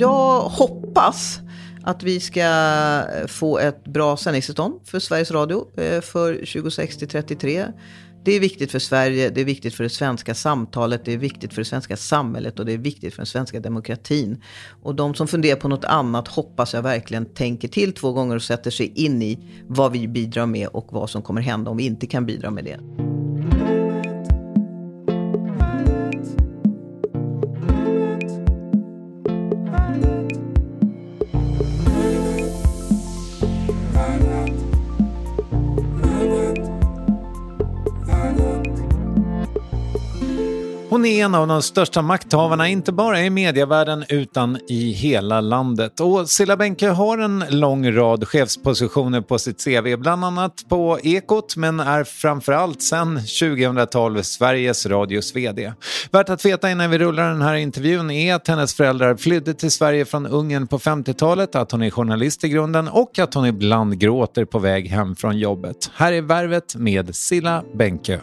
Jag hoppas att vi ska eh, få ett bra sändningstillstånd för Sveriges Radio eh, för 2060-33. Det är viktigt för Sverige, det är viktigt för det svenska samtalet, det är viktigt för det svenska samhället och det är viktigt för den svenska demokratin. Och de som funderar på något annat hoppas jag verkligen tänker till två gånger och sätter sig in i vad vi bidrar med och vad som kommer hända om vi inte kan bidra med det. Hon är en av de största makthavarna, inte bara i medievärlden utan i hela landet. Och Cilla Benke har en lång rad chefspositioner på sitt CV, bland annat på Ekot, men är framförallt sedan 2012 Sveriges Radios VD. Värt att veta innan vi rullar den här intervjun är att hennes föräldrar flydde till Sverige från Ungern på 50-talet, att hon är journalist i grunden och att hon ibland gråter på väg hem från jobbet. Här är Värvet med Silla Benke.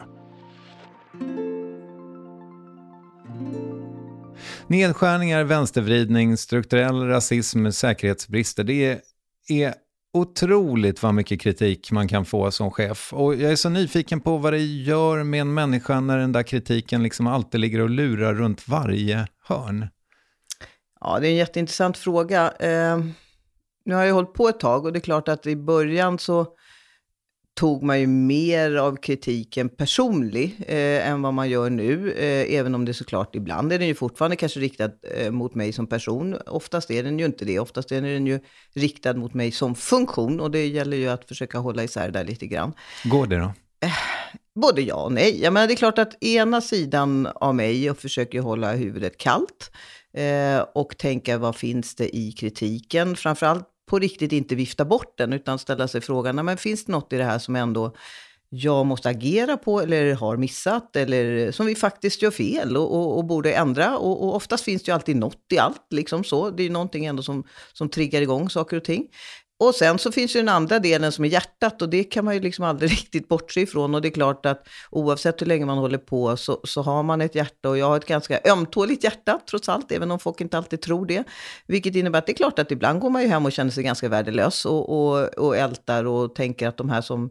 Nedskärningar, vänstervridning, strukturell rasism, säkerhetsbrister. Det är, otroligt vad mycket kritik man kan få som chef. Och jag är så nyfiken på vad det gör med en människa när den där kritiken liksom alltid ligger och lurar runt varje hörn. Ja, det är en jätteintressant fråga. Eh, nu har jag hållit på ett tag och det är klart att i början så tog man ju mer av kritiken personlig eh, än vad man gör nu. Eh, även om det såklart ibland är den ju fortfarande kanske riktad eh, mot mig som person. Oftast är den ju inte det. Oftast är den ju riktad mot mig som funktion. Och det gäller ju att försöka hålla isär där lite grann. Går det då? Eh, både ja och nej. Jag menar, det är klart att ena sidan av mig och försöker hålla huvudet kallt. Eh, och tänka vad finns det i kritiken? Framförallt på riktigt inte vifta bort den, utan ställa sig frågan, men finns det något i det här som ändå jag måste agera på eller har missat eller som vi faktiskt gör fel och, och, och borde ändra. Och, och, oftast finns det ju alltid något i allt, liksom så. Det är ju någonting ändå som, som triggar igång saker och ting. Och sen så finns ju den andra delen som är hjärtat och det kan man ju liksom aldrig riktigt bortse ifrån. Och det är klart att oavsett hur länge man håller på så, så har man ett hjärta och jag har ett ganska ömtåligt hjärta trots allt, även om folk inte alltid tror det. Vilket innebär att det är klart att ibland går man ju hem och känner sig ganska värdelös och, och, och ältar och tänker att de här som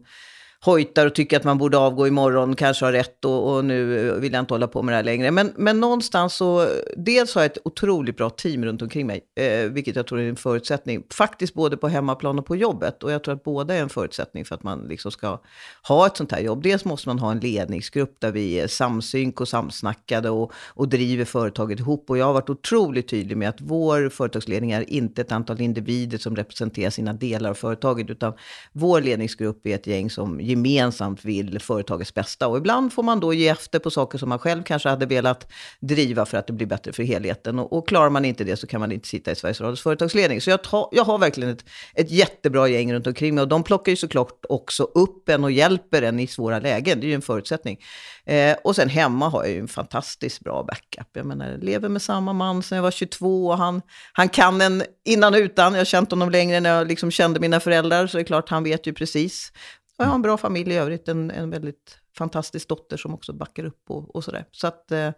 hojtar och tycker att man borde avgå imorgon, kanske har rätt och, och, nu vill jag inte hålla på med det här längre. Men, men någonstans så, dels har jag ett otroligt bra team runt omkring mig, eh, vilket jag tror är en förutsättning, faktiskt både på hemmaplan och på jobbet. Och jag tror att båda är en förutsättning för att man liksom ska ha ett sånt här jobb. Dels måste man ha en ledningsgrupp där vi är samsynk och samsnackade och, och driver företaget ihop. Och jag har varit otroligt tydlig med att vår företagsledning är inte ett antal individer som representerar sina delar av företaget, utan vår ledningsgrupp är ett gäng som gemensamt vill företagets bästa. Och ibland får man då ge efter på saker som man själv kanske hade velat driva för att det blir bättre för helheten. Och, och klarar man inte det så kan man inte sitta i Sveriges Radios företagsledning. Så jag, ta, jag har verkligen ett, ett jättebra gäng runt omkring mig och de plockar ju såklart också upp en och hjälper en i svåra lägen. Det är ju en förutsättning. Eh, och sen hemma har jag ju en fantastiskt bra backup. Jag menar, jag lever med samma man sedan jag var 22 och han, han kan en innan och utan. Jag har känt honom längre än jag liksom kände mina föräldrar, så det är klart han vet ju precis. Jag har en bra familj i övrigt, en, en väldigt fantastisk dotter som också backar upp och, och sådär. Så att, eh,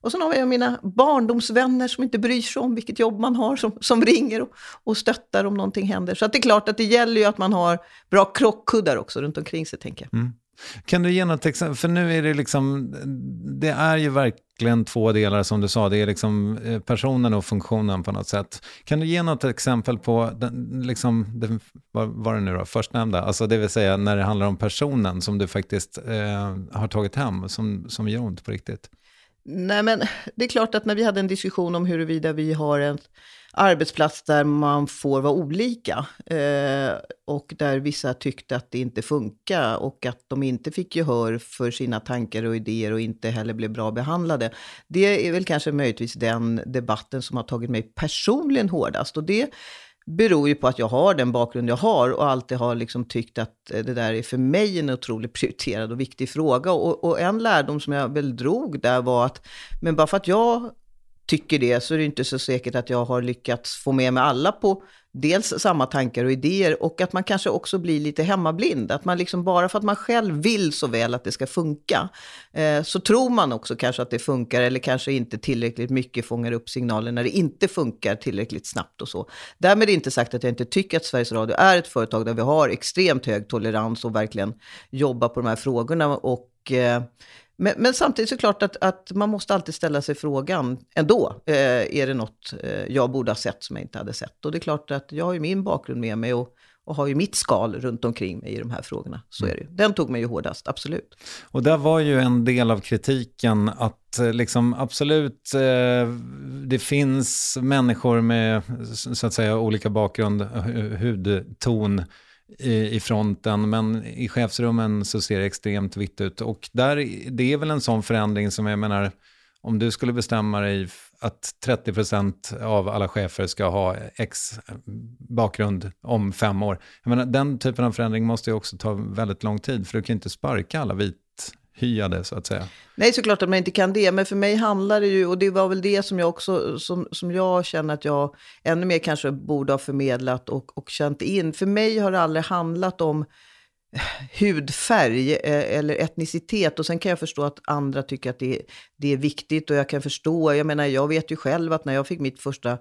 och sen har jag mina barndomsvänner som inte bryr sig om vilket jobb man har, som, som ringer och, och stöttar om någonting händer. Så att det är klart att det gäller ju att man har bra krockkuddar också runt omkring sig, tänker jag. Mm. Kan du ge något exempel? För nu är det liksom, det är ju verkligen två delar som du sa. Det är liksom eh, personen och funktionen på något sätt. Kan du ge något exempel på, den, liksom, den, vad var det nu då, förstnämnda? Alltså det vill säga när det handlar om personen som du faktiskt eh, har tagit hem, som, som gör ont på riktigt. Nej men det är klart att när vi hade en diskussion om huruvida vi har en arbetsplats där man får vara olika. Eh, och där vissa tyckte att det inte funkar och att de inte fick gehör för sina tankar och idéer och inte heller blev bra behandlade. Det är väl kanske möjligtvis den debatten som har tagit mig personligen hårdast. Och det beror ju på att jag har den bakgrund jag har och alltid har liksom tyckt att det där är för mig en otroligt prioriterad och viktig fråga. Och, och en lärdom som jag väl drog där var att, men bara för att jag tycker det så är det inte så säkert att jag har lyckats få med mig alla på dels samma tankar och idéer och att man kanske också blir lite hemmablind. Att man liksom bara för att man själv vill så väl att det ska funka eh, så tror man också kanske att det funkar eller kanske inte tillräckligt mycket fångar upp signaler när det inte funkar tillräckligt snabbt och så. Därmed inte sagt att jag inte tycker att Sveriges Radio är ett företag där vi har extremt hög tolerans och verkligen jobbar på de här frågorna och eh, men, men, samtidigt så är det klart att, att, man måste alltid ställa sig frågan ändå. Eh, är det något eh, jag borde ha sett som jag inte hade sett? Och det är klart att jag har ju min bakgrund med mig och, och har ju mitt skal runt omkring mig i de här frågorna. Så är det ju. Den tog mig ju hårdast, absolut. Och där var ju en del av kritiken att eh, liksom absolut, eh, det finns människor med så att säga olika bakgrund, hudton, i, i fronten, men i chefsrummen så ser det extremt vitt ut. Och där, det är väl en sån förändring som jag menar, om du skulle bestämma dig att 30% av alla chefer ska ha X bakgrund om fem år. Jag menar, den typen av förändring måste ju också ta väldigt lång tid, för du kan ju inte sparka alla vit hyade så att säga. Nej, såklart att man inte kan det. Men för mig handlar det ju, och det var väl det som jag också, som, som jag känner att jag ännu mer kanske borde ha förmedlat och, och känt in. För mig har det aldrig handlat om hudfärg eh, eller etnicitet. Och sen kan jag förstå att andra tycker att det, det är viktigt och jag kan förstå, jag menar jag vet ju själv att när jag fick mitt första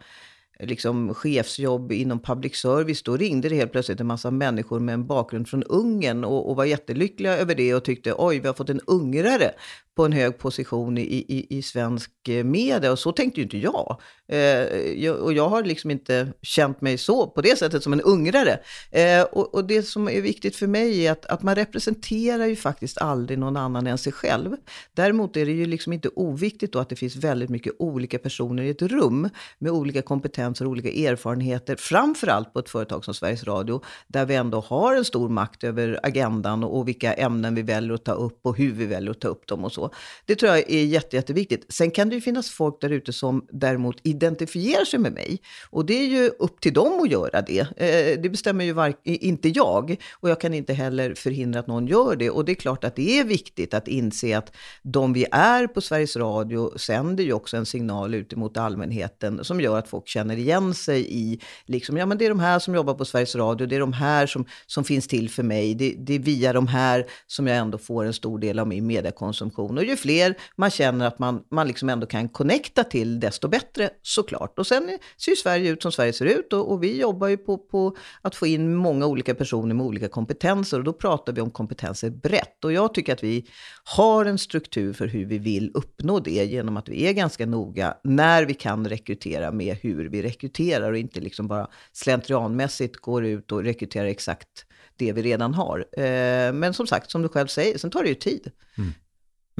liksom, chefsjobb inom public service, då ringde det helt plötsligt en massa människor med en bakgrund från Ungern och, och var jättelyckliga över det och tyckte oj, vi har fått en ungrare på en hög position i, i, i svensk eh, media. Och så tänkte ju inte jag. Eh, jag. Och jag har liksom inte känt mig så, på det sättet, som en ungrare. Eh, och, och, det som är viktigt för mig är att, att man representerar ju faktiskt aldrig någon annan än sig själv. Däremot är det ju liksom inte oviktigt då att det finns väldigt mycket olika personer i ett rum med olika kompetenser och olika erfarenheter. Framförallt på ett företag som Sveriges Radio, där vi ändå har en stor makt över agendan och, och vilka ämnen vi väljer att ta upp och hur vi väljer att ta upp dem och så. Det tror jag är jätte, jätteviktigt. Sen kan det ju finnas folk där ute som däremot identifierar sig med mig. Och det är ju upp till dem att göra det. Eh, det bestämmer ju var, inte jag. Och jag kan inte heller förhindra att någon gör det. Och det är klart att det är viktigt att inse att de vi är på Sveriges Radio sänder ju också en signal ut mot allmänheten som gör att folk känner igen sig i, liksom, ja men det är de här som jobbar på Sveriges Radio, det är de här som, som finns till för mig, det, det är via de här som jag ändå får en stor del av min mediekonsumtion. Och ju fler man känner att man, man liksom ändå kan connecta till, desto bättre såklart. Och sen ser ju Sverige ut som Sverige ser ut och, och vi jobbar ju på, på, att få in många olika personer med olika kompetenser. Och då pratar vi om kompetenser brett. Och jag tycker att vi har en struktur för hur vi vill uppnå det genom att vi är ganska noga när vi kan rekrytera med hur vi rekryterar och inte liksom bara slentrianmässigt går ut och rekryterar exakt det vi redan har. Eh, men som sagt, som du själv säger, sen tar det ju tid. Mm.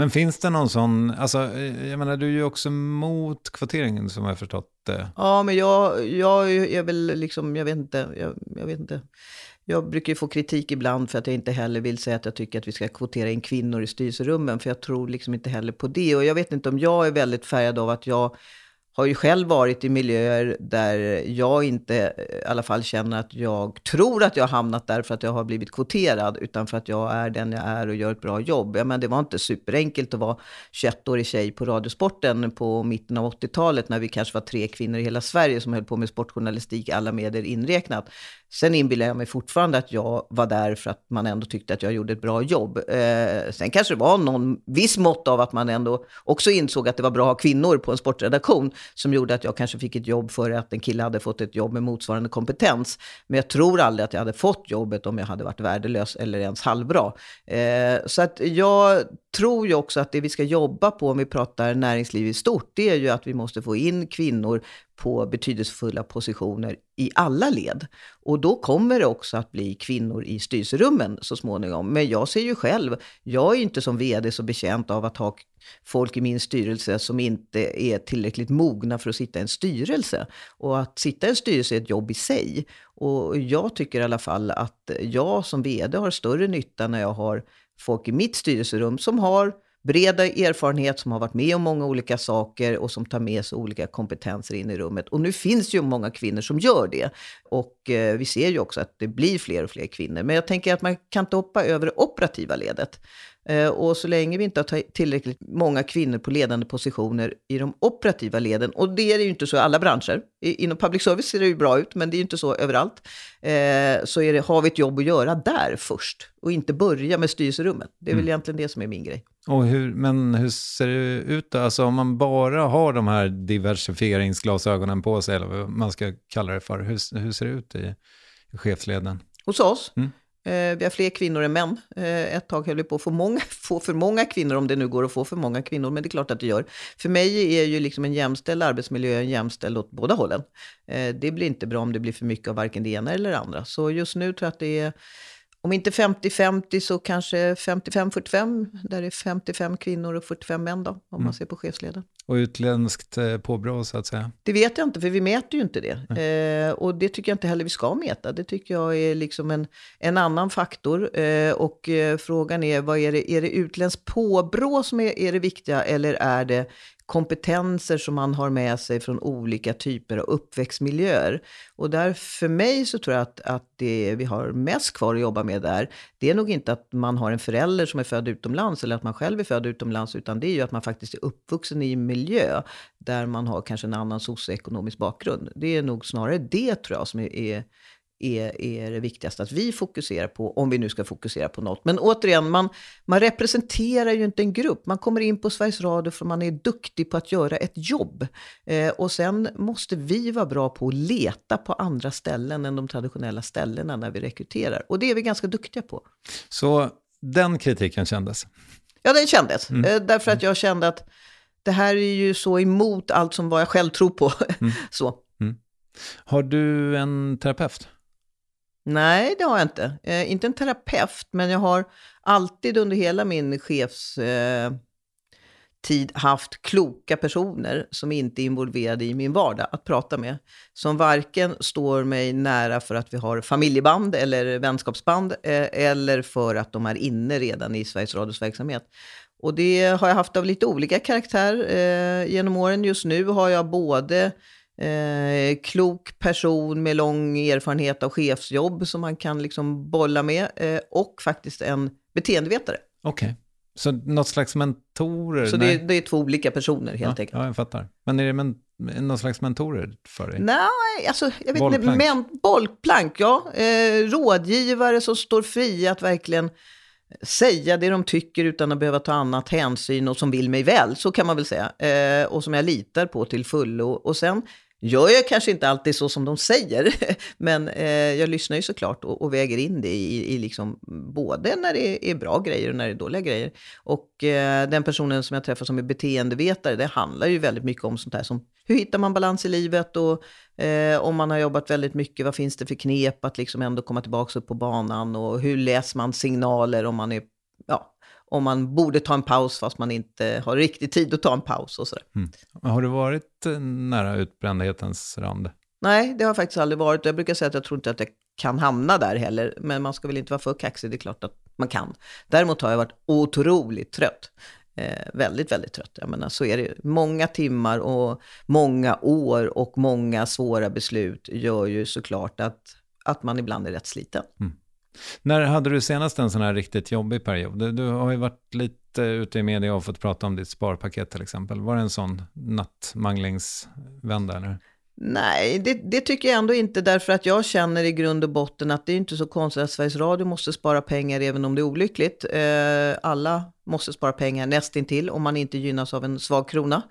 Men finns det någon sån, alltså eh, jag menar du är ju också mot kvoteringen som jag har förstått det. Ja, men jag, jag är väl liksom, jag vet inte, jag, jag vet inte. Jag brukar ju få kritik ibland för att jag inte heller vill säga att jag tycker att vi ska kvotera in kvinnor i styrelserummen, för jag tror liksom inte heller på det. Och jag vet inte om jag är väldigt färgad av att jag har ju själv varit i miljöer där jag inte eh, i alla fall känner att jag tror att jag har hamnat där för att jag har blivit kvoterad, utan för att jag är den jag är och gör ett bra jobb. Ja, men det var inte superenkelt att vara 21-årig tjej på Radiosporten på mitten av 80-talet, när vi kanske var tre kvinnor i hela Sverige som höll på med sportjournalistik, alla medier inräknat. Sen inbillar jag mig fortfarande att jag var där för att man ändå tyckte att jag gjorde ett bra jobb. Eh, sen kanske det var någon viss mått av att man ändå också insåg att det var bra att ha kvinnor på en sportredaktion som gjorde att jag kanske fick ett jobb före att en kille hade fått ett jobb med motsvarande kompetens. Men jag tror aldrig att jag hade fått jobbet om jag hade varit värdelös eller ens halvbra. Eh, så att jag tror ju också att det vi ska jobba på om vi pratar näringsliv i stort, det är ju att vi måste få in kvinnor på betydelsefulla positioner i alla led. Och då kommer det också att bli kvinnor i styrelserummen så småningom. Men jag ser ju själv, jag är ju inte som vd så bekänt av att ha folk i min styrelse som inte är tillräckligt mogna för att sitta i en styrelse. Och att sitta i en styrelse är ett jobb i sig. Och jag tycker i alla fall att jag som vd har större nytta när jag har folk i mitt styrelserum som har bred erfarenhet, som har varit med om många olika saker och som tar med sig olika kompetenser in i rummet. Och nu finns ju många kvinnor som gör det. Och eh, vi ser ju också att det blir fler och fler kvinnor. Men jag tänker att man kan inte hoppa över det operativa ledet. Eh, och så länge vi inte har tillräckligt många kvinnor på ledande positioner i de operativa leden, och det är ju inte så i alla branscher. Inom public service ser det ju bra ut, men det är ju inte så överallt. Eh, så det, har vi ett jobb att göra där först, och inte börja med styrelserummet. Det är väl mm. egentligen det som är min grej. Och hur, men hur ser det ut då? Alltså om man bara har de här diversifieringsglasögonen på sig, eller vad man ska kalla det för, hur, hur ser det ut i, i chefsleden? Hos oss? Mm. Eh, vi har fler kvinnor än män. Eh, ett tag höll vi på att få, många, få för många kvinnor, om det nu går att få för många kvinnor, men det är klart att det gör. För mig är ju liksom en jämställd arbetsmiljö en jämställd åt båda hållen. Eh, det blir inte bra om det blir för mycket av varken det ena eller det andra. Så just nu tror jag att det är om inte 50-50 så kanske 55-45, där det är 55 kvinnor och 45 män då, om mm. man ser på chefsleden. Och utländskt eh, påbrå så att säga? Det vet jag inte, för vi mäter ju inte det. Eh, och det tycker jag inte heller vi ska mäta. Det tycker jag är liksom en, en annan faktor. Eh, och eh, frågan är, vad är det, är det utländskt påbrå som är, är det viktiga, eller är det kompetenser som man har med sig från olika typer av uppväxtmiljöer. Och där för mig så tror jag att, att det vi har mest kvar att jobba med där, det är nog inte att man har en förälder som är född utomlands eller att man själv är född utomlands, utan det är ju att man faktiskt är uppvuxen i en miljö där man har kanske en annan socioekonomisk bakgrund. Det är nog snarare det tror jag som är, är är, är det viktigaste att vi fokuserar på, om vi nu ska fokusera på något. Men återigen, man, man representerar ju inte en grupp. Man kommer in på Sveriges Radio för man är duktig på att göra ett jobb. Eh, och sen måste vi vara bra på att leta på andra ställen än de traditionella ställena när vi rekryterar. Och det är vi ganska duktiga på. Så den kritiken kändes? Ja, den kändes. Mm. Eh, därför att jag kände att det här är ju så emot allt som vad jag själv tror på. Mm. så. Mm. Har du en terapeut? Nej, det har jag inte. Eh, inte en terapeut, men jag har alltid under hela min chefstid eh, haft kloka personer som inte är involverade i min vardag att prata med. Som varken står mig nära för att vi har familjeband eller vänskapsband eh, eller för att de är inne redan i Sveriges Radios verksamhet. Och det har jag haft av lite olika karaktär eh, genom åren. Just nu har jag både Eh, klok person med lång erfarenhet av chefsjobb som man kan liksom bolla med. Eh, och faktiskt en beteendevetare. Okej. Okay. Så något slags mentorer? Så det är, det är, två olika personer helt ja, enkelt. Ja, jag fattar. Men är det men, någon slags mentorer för dig? Nej, alltså jag vet bollplank. inte. Men, bollplank, ja. Eh, rådgivare som står fria att verkligen säga det de tycker utan att behöva ta annat hänsyn och som vill mig väl, så kan man väl säga. Eh, och som jag litar på till fullo. Och sen gör jag kanske inte alltid så som de säger, men eh, jag lyssnar ju såklart och, och väger in det i, i liksom, både när det är bra grejer och när det är dåliga grejer. Och eh, den personen som jag träffar som är beteendevetare, det handlar ju väldigt mycket om sånt här som hur hittar man balans i livet och eh, om man har jobbat väldigt mycket, vad finns det för knep att liksom ändå komma tillbaka upp på banan och hur läser man signaler om man är om man borde ta en paus fast man inte har riktigt tid att ta en paus och sådär. Mm. Har du varit eh, nära utbrändhetens rand? Nej, det har faktiskt aldrig varit. Jag brukar säga att jag tror inte att jag kan hamna där heller, men man ska väl inte vara för kaxig, det är klart att man kan. Däremot har jag varit otroligt trött. Eh, väldigt, väldigt trött. Jag menar, så är det Många timmar och många år och många svåra beslut gör ju såklart att, att man ibland är rätt sliten. Mm. När hade du senast en sån här riktigt jobbig period? Du, du, har ju varit lite ute i media och fått prata om ditt sparpaket till exempel. Var det en sån nattmanglingsvända? Eller? Nej, det, det, tycker jag ändå inte därför att jag känner i grund och botten att det är inte så konstigt att Sveriges Radio måste spara pengar även om det är olyckligt. Eh, alla måste spara pengar nästintill om man inte gynnas av en svag krona.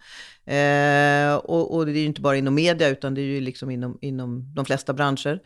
Eh, och, och, det är ju inte bara inom media utan det är ju liksom inom, inom de flesta branscher.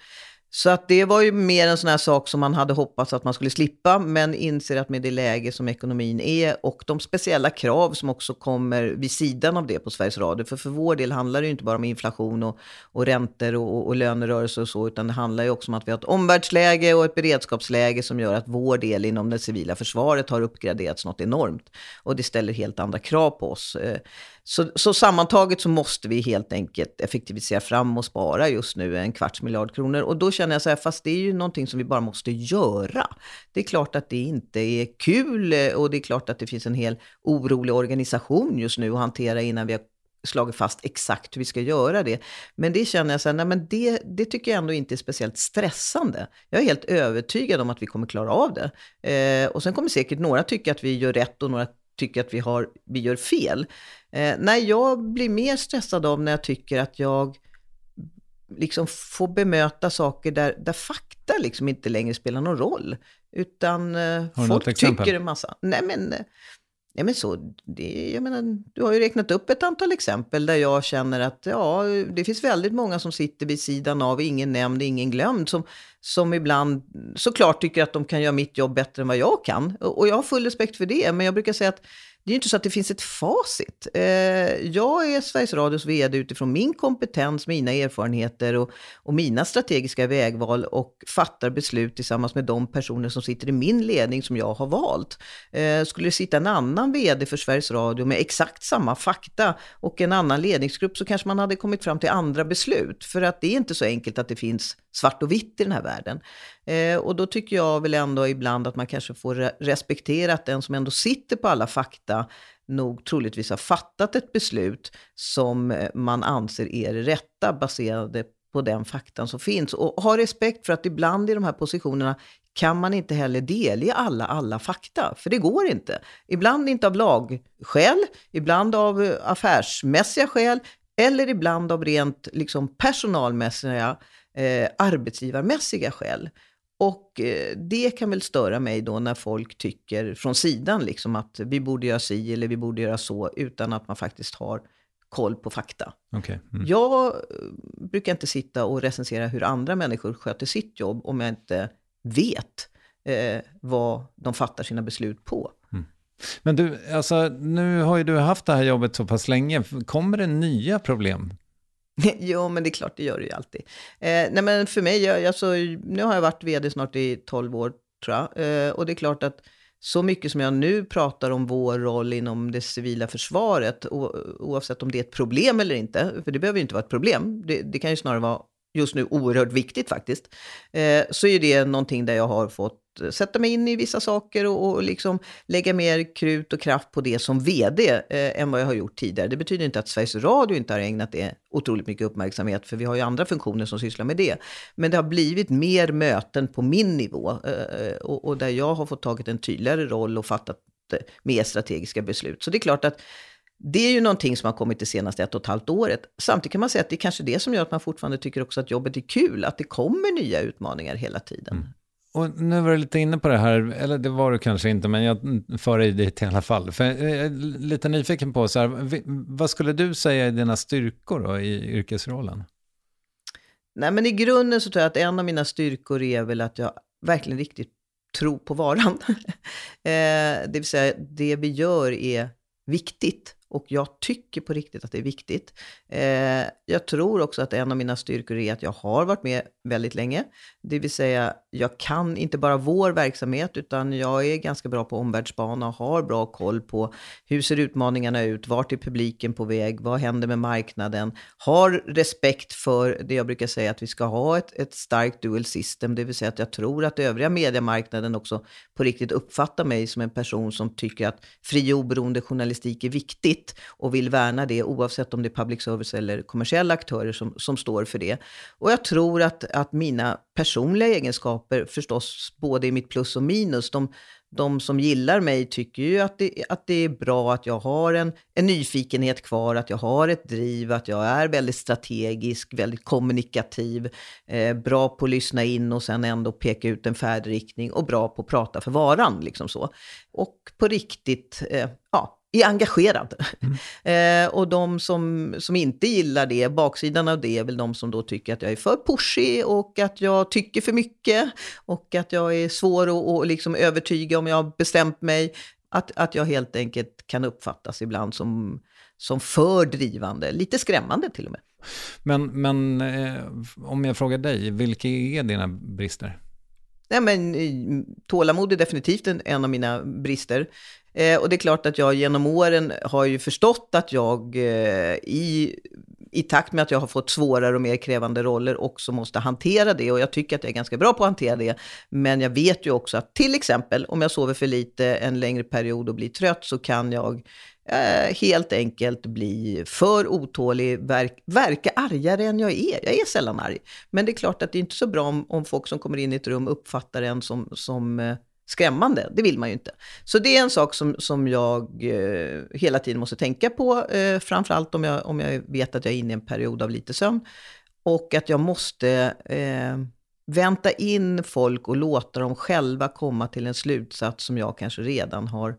Så att det var ju mer en sån här sak som man hade hoppats att man skulle slippa, men inser att med det läge som ekonomin är och de speciella krav som också kommer vid sidan av det på Sveriges Radio. För för vår del handlar det ju inte bara om inflation och, och räntor och, och lönerörelser och så, utan det handlar ju också om att vi har ett omvärldsläge och ett beredskapsläge som gör att vår del inom det civila försvaret har uppgraderats något enormt. Och det ställer helt andra krav på oss. Eh, så, så sammantaget så måste vi helt enkelt effektivisera fram och spara just nu en kvarts miljard kronor. Och då känner jag så här, fast det är ju någonting som vi bara måste göra. Det är klart att det inte är kul eh, och det är klart att det finns en hel orolig organisation just nu att hantera innan vi har slagit fast exakt hur vi ska göra det. Men det känner jag så här, nej men det, det tycker jag ändå inte är speciellt stressande. Jag är helt övertygad om att vi kommer klara av det. Eh, och sen kommer säkert några tycka att vi gör rätt och några tycker att vi, har, vi gör fel. Eh, nej, jag blir mer stressad av när jag tycker att jag liksom får bemöta saker där, där fakta liksom inte längre spelar någon roll. Utan eh, folk tycker en massa. Nej men, eh, nej, men så, det, jag menar, du har ju räknat upp ett antal exempel där jag känner att ja, det finns väldigt många som sitter vid sidan av, ingen nämnd, ingen glömd, som, som ibland såklart tycker att de kan göra mitt jobb bättre än vad jag kan. Och jag har full respekt för det, men jag brukar säga att det är inte så att det finns ett facit. Eh, jag är Sveriges Radios vd utifrån min kompetens, mina erfarenheter och, och, mina strategiska vägval och fattar beslut tillsammans med de personer som sitter i min ledning som jag har valt. Eh, skulle det sitta en annan vd för Sveriges Radio med exakt samma fakta och en annan ledningsgrupp så kanske man hade kommit fram till andra beslut. För att det är inte så enkelt att det finns svart och vitt i den här världen. Eh, och då tycker jag väl ändå ibland att man kanske får respektera att den som ändå sitter på alla fakta nog troligtvis har fattat ett beslut som eh, man anser är det rätta baserade på den faktan som finns. Och ha respekt för att ibland i de här positionerna kan man inte heller delge alla alla fakta, för det går inte. Ibland inte av lagskäl, ibland av eh, affärsmässiga skäl, eller ibland av rent liksom, personalmässiga, eh, arbetsgivarmässiga skäl. Och eh, det kan väl störa mig då när folk tycker från sidan liksom att vi borde göra si eller vi borde göra så utan att man faktiskt har koll på fakta. Okay. Mm. Jag eh, brukar inte sitta och recensera hur andra människor sköter sitt jobb om jag inte vet eh, vad de fattar sina beslut på. Mm. Men du, alltså, nu har ju du haft det här jobbet så pass länge. Kommer det nya problem jo, men det är klart, det gör det ju alltid. Eh, nej, men för mig, jag, alltså, nu har jag varit vd snart i 12 år, tror jag. Eh, och det är klart att så mycket som jag nu pratar om vår roll inom det civila försvaret, o, oavsett om det är ett problem eller inte, för det behöver ju inte vara ett problem, det, det kan ju snarare vara just nu oerhört viktigt faktiskt, eh, så är det någonting där jag har fått sätta mig in i vissa saker och, och liksom lägga mer krut och kraft på det som vd eh, än vad jag har gjort tidigare. Det betyder inte att Sveriges Radio inte har ägnat det otroligt mycket uppmärksamhet, för vi har ju andra funktioner som sysslar med det. Men det har blivit mer möten på min nivå eh, och, och, där jag har fått tagit en tydligare roll och fattat eh, mer strategiska beslut. Så det är klart att det är ju någonting som har kommit det senaste ett och ett halvt året. Samtidigt kan man säga att det är kanske det som gör att man fortfarande tycker också att jobbet är kul, att det kommer nya utmaningar hela tiden. Mm. Och nu var du lite inne på det här, eller det var du kanske inte, men jag för dig dit i alla fall. För jag är lite nyfiken på, så här, vad skulle du säga är dina styrkor då, i yrkesrollen? Nej, men i grunden så tror jag att en av mina styrkor är väl att jag verkligen riktigt tror på varan. eh, det vill säga, det vi gör är viktigt och jag tycker på riktigt att det är viktigt. Eh, jag tror också att en av mina styrkor är att jag har varit med väldigt länge. Det vill säga, jag kan inte bara vår verksamhet, utan jag är ganska bra på omvärldsbana och har bra koll på hur ser utmaningarna ut, vart är publiken på väg, vad händer med marknaden, har respekt för det jag brukar säga att vi ska ha ett, ett starkt dual system, det vill säga att jag tror att övriga mediemarknaden också på riktigt uppfattar mig som en person som tycker att fri och oberoende journalistik är viktigt och vill värna det oavsett om det är public service eller kommersiella aktörer som, som står för det. Och jag tror att, att mina personliga egenskaper förstås både i mitt plus och minus. De, de som gillar mig tycker ju att det, att det är bra att jag har en, en nyfikenhet kvar, att jag har ett driv, att jag är väldigt strategisk, väldigt kommunikativ, eh, bra på att lyssna in och sen ändå peka ut en färdriktning och bra på att prata för varan. Liksom så. Och på riktigt, eh, ja, är engagerad. Mm. eh, och de som, som inte gillar det, baksidan av det är väl de som då tycker att jag är för pushig och att jag tycker för mycket och att jag är svår att, att liksom övertyga om jag har bestämt mig. Att, att jag helt enkelt kan uppfattas ibland som, som för drivande, lite skrämmande till och med. Men, men eh, om jag frågar dig, vilka är dina brister? Nej, men, eh, tålamod är definitivt en, en av mina brister. Eh, och det är klart att jag genom åren har ju förstått att jag eh, i, i takt med att jag har fått svårare och mer krävande roller också måste hantera det. Och jag tycker att jag är ganska bra på att hantera det. Men jag vet ju också att till exempel om jag sover för lite en längre period och blir trött så kan jag eh, helt enkelt bli för otålig, verk, verka argare än jag är. Jag är sällan arg. Men det är klart att det är inte så bra om, om folk som kommer in i ett rum uppfattar en som, som eh, skrämmande. Det vill man ju inte. Så det är en sak som, som jag eh, hela tiden måste tänka på, eh, framförallt om jag, om jag vet att jag är inne i en period av lite sömn. Och att jag måste eh, vänta in folk och låta dem själva komma till en slutsats som jag kanske redan har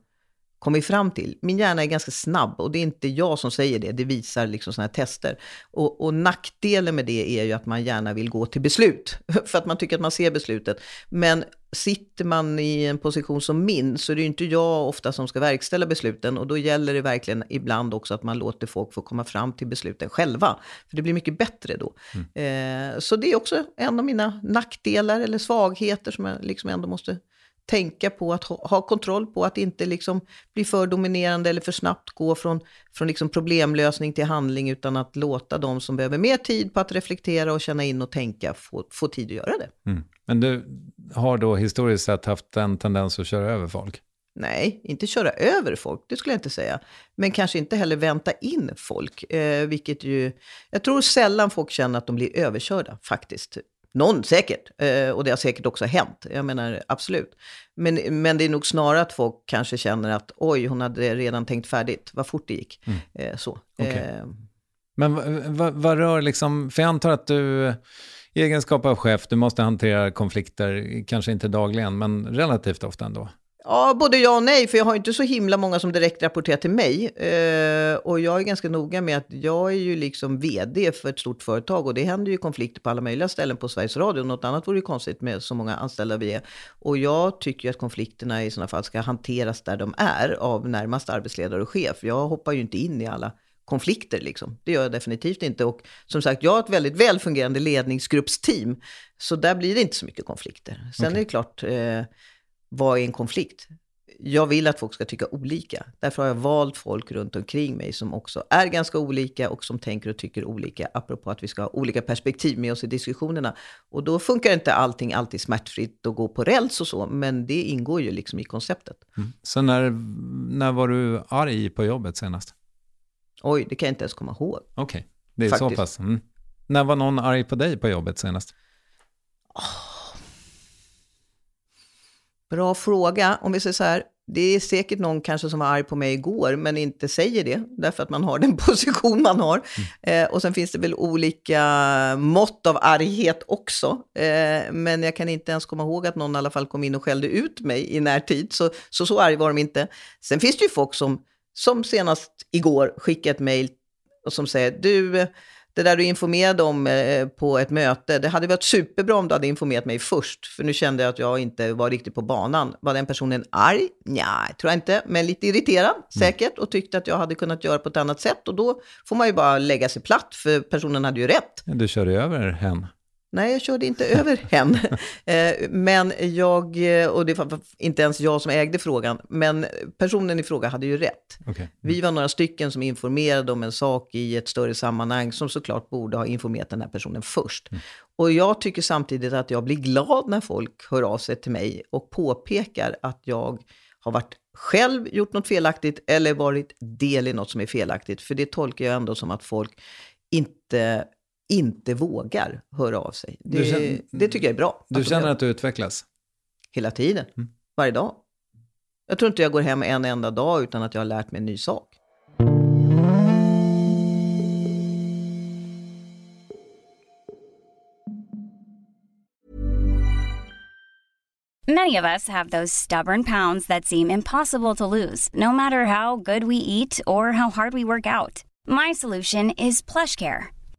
kommit fram till. Min hjärna är ganska snabb och det är inte jag som säger det, det visar liksom sådana här tester. Och, och nackdelen med det är ju att man gärna vill gå till beslut, för att man tycker att man ser beslutet. Men sitter man i en position som min så är det ju inte jag ofta som ska verkställa besluten och då gäller det verkligen ibland också att man låter folk få komma fram till besluten själva. För det blir mycket bättre då. Mm. Eh, så det är också en av mina nackdelar eller svagheter som jag liksom ändå måste tänka på att ha, ha, kontroll på att inte liksom bli för dominerande eller för snabbt gå från, från liksom problemlösning till handling utan att låta de som behöver mer tid på att reflektera och känna in och tänka få, få tid att göra det. Mm. Men du har då historiskt sett haft en tendens att köra över folk? Nej, inte köra över folk, det skulle jag inte säga. Men kanske inte heller vänta in folk, eh, vilket ju... Jag tror sällan folk känner att de blir överkörda, faktiskt. Någon säkert, eh, och det har säkert också hänt. Jag menar absolut. Men, men det är nog snarare att folk kanske känner att oj, hon hade redan tänkt färdigt, vad fort det gick. Mm. Eh, så. Okay. Eh. Men vad, vad rör liksom, för jag antar att du i egenskap av chef, du måste hantera konflikter, kanske inte dagligen, men relativt ofta ändå. Ja, både ja och nej, för jag har inte så himla många som direkt rapporterar till mig. Eh, och jag är ganska noga med att jag är ju liksom vd för ett stort företag och det händer ju konflikter på alla möjliga ställen på Sveriges Radio. Något annat vore ju konstigt med så många anställda vi är. Och jag tycker ju att konflikterna i sådana fall ska hanteras där de är av närmast arbetsledare och chef. Jag hoppar ju inte in i alla konflikter liksom. Det gör jag definitivt inte. Och som sagt, jag har ett väldigt väl fungerande ledningsgruppsteam. Så där blir det inte så mycket konflikter. Sen okay. är det klart, eh, vad är en konflikt? Jag vill att folk ska tycka olika. Därför har jag valt folk runt omkring mig som också är ganska olika och som tänker och tycker olika. Apropå att vi ska ha olika perspektiv med oss i diskussionerna. Och då funkar inte allting alltid smärtfritt och gå på räls och så, men det ingår ju liksom i konceptet. Mm. Så när, när var du arg på jobbet senast? Oj, det kan jag inte ens komma ihåg. Okej, okay. det är Faktiskt. så pass. Mm. När var någon arg på dig på jobbet senast? Oh. Bra fråga. Om vi säger så här, det är säkert någon kanske som var arg på mig igår, men inte säger det, därför att man har den position man har. Mm. Eh, och sen finns det väl olika mått av arghet också. Eh, men jag kan inte ens komma ihåg att någon i alla fall kom in och skällde ut mig i närtid. Så så, så arg var de inte. Sen finns det ju folk som, som senast igår skickade ett mejl och som säger, du, det där du informerade om eh, på ett möte, det hade varit superbra om du hade informerat mig först, för nu kände jag att jag inte var riktigt på banan. Var den personen arg? Nej, tror jag inte, men lite irriterad säkert och tyckte att jag hade kunnat göra på ett annat sätt och då får man ju bara lägga sig platt, för personen hade ju rätt. Du körde över hen. Nej, jag körde inte över henne. Eh, men jag, och det var inte ens jag som ägde frågan, men personen i fråga hade ju rätt. Okay. Vi var några stycken som informerade om en sak i ett större sammanhang som såklart borde ha informerat den här personen först. Mm. Och jag tycker samtidigt att jag blir glad när folk hör av sig till mig och påpekar att jag har varit själv gjort något felaktigt eller varit del i något som är felaktigt. För det tolkar jag ändå som att folk inte inte vågar höra av sig. Det, känner, det tycker jag är bra. Du känner att du utvecklas? Hela tiden. Mm. Varje dag. Jag tror inte jag går hem en enda dag utan att jag har lärt mig en ny sak. Many of us have those stubborn pounds that seem impossible to lose, no matter how good we eat or how hard we work out. My solution is plush care.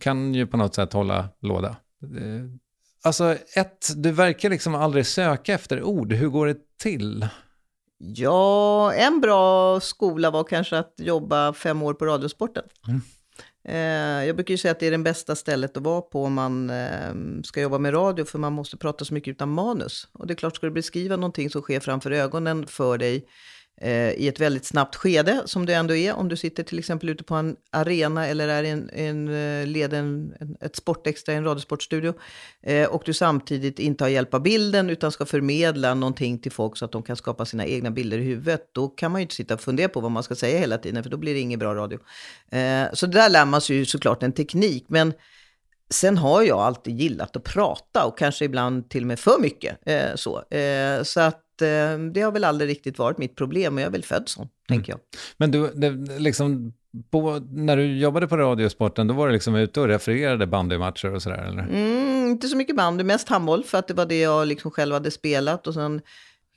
kan ju på något sätt hålla låda. Eh, alltså, ett, du verkar liksom aldrig söka efter ord. Hur går det till? Ja, en bra skola var kanske att jobba fem år på Radiosporten. Mm. Eh, jag brukar ju säga att det är det bästa stället att vara på om man ehm, ska jobba med radio, för man måste prata så mycket utan manus. Och det är klart, ska du beskriva någonting som sker framför ögonen för dig, Eh, Eh, i ett väldigt snabbt skede, som det ändå är, om du sitter till exempel ute på en arena eller är i en, en, eh, leden, en, ett sportextra i en radiosportstudio, eh, och du samtidigt inte har hjälp av bilden, utan ska förmedla någonting till folk så att de kan skapa sina egna bilder i huvudet, då kan man ju inte sitta och fundera på vad man ska säga hela tiden, för då blir det ingen bra radio. Eh, så där lär man sig ju såklart en teknik, men Sen har jag alltid gillat att prata och kanske ibland till och med för mycket. Eh, så. Eh, så att eh, det har väl aldrig riktigt varit mitt problem och jag är väl född så, mm. tänker jag. Men du, det, liksom, på, när du jobbade på Radiosporten, då var du liksom ute och refererade bandymatcher och sådär, eller? Mm, inte så mycket bandy, mest handboll, för att det var det jag liksom själv hade spelat. Och sen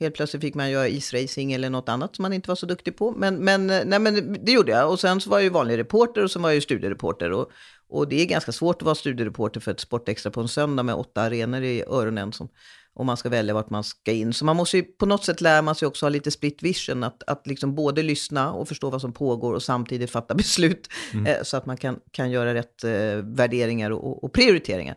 helt plötsligt fick man göra isracing eller något annat som man inte var så duktig på. Men, men, nej, men det gjorde jag. Och sen så var jag ju vanlig reporter och så var jag ju studiereporter. Och, och det är ganska svårt att vara studiereporter för ett Sportextra på en söndag med åtta arenor i öronen som om man ska välja vart man ska in. Så man måste ju på något sätt lära man sig också ha lite split vision, att, att liksom både lyssna och förstå vad som pågår och samtidigt fatta beslut mm. eh, så att man kan, kan göra rätt eh, värderingar och, och, prioriteringar.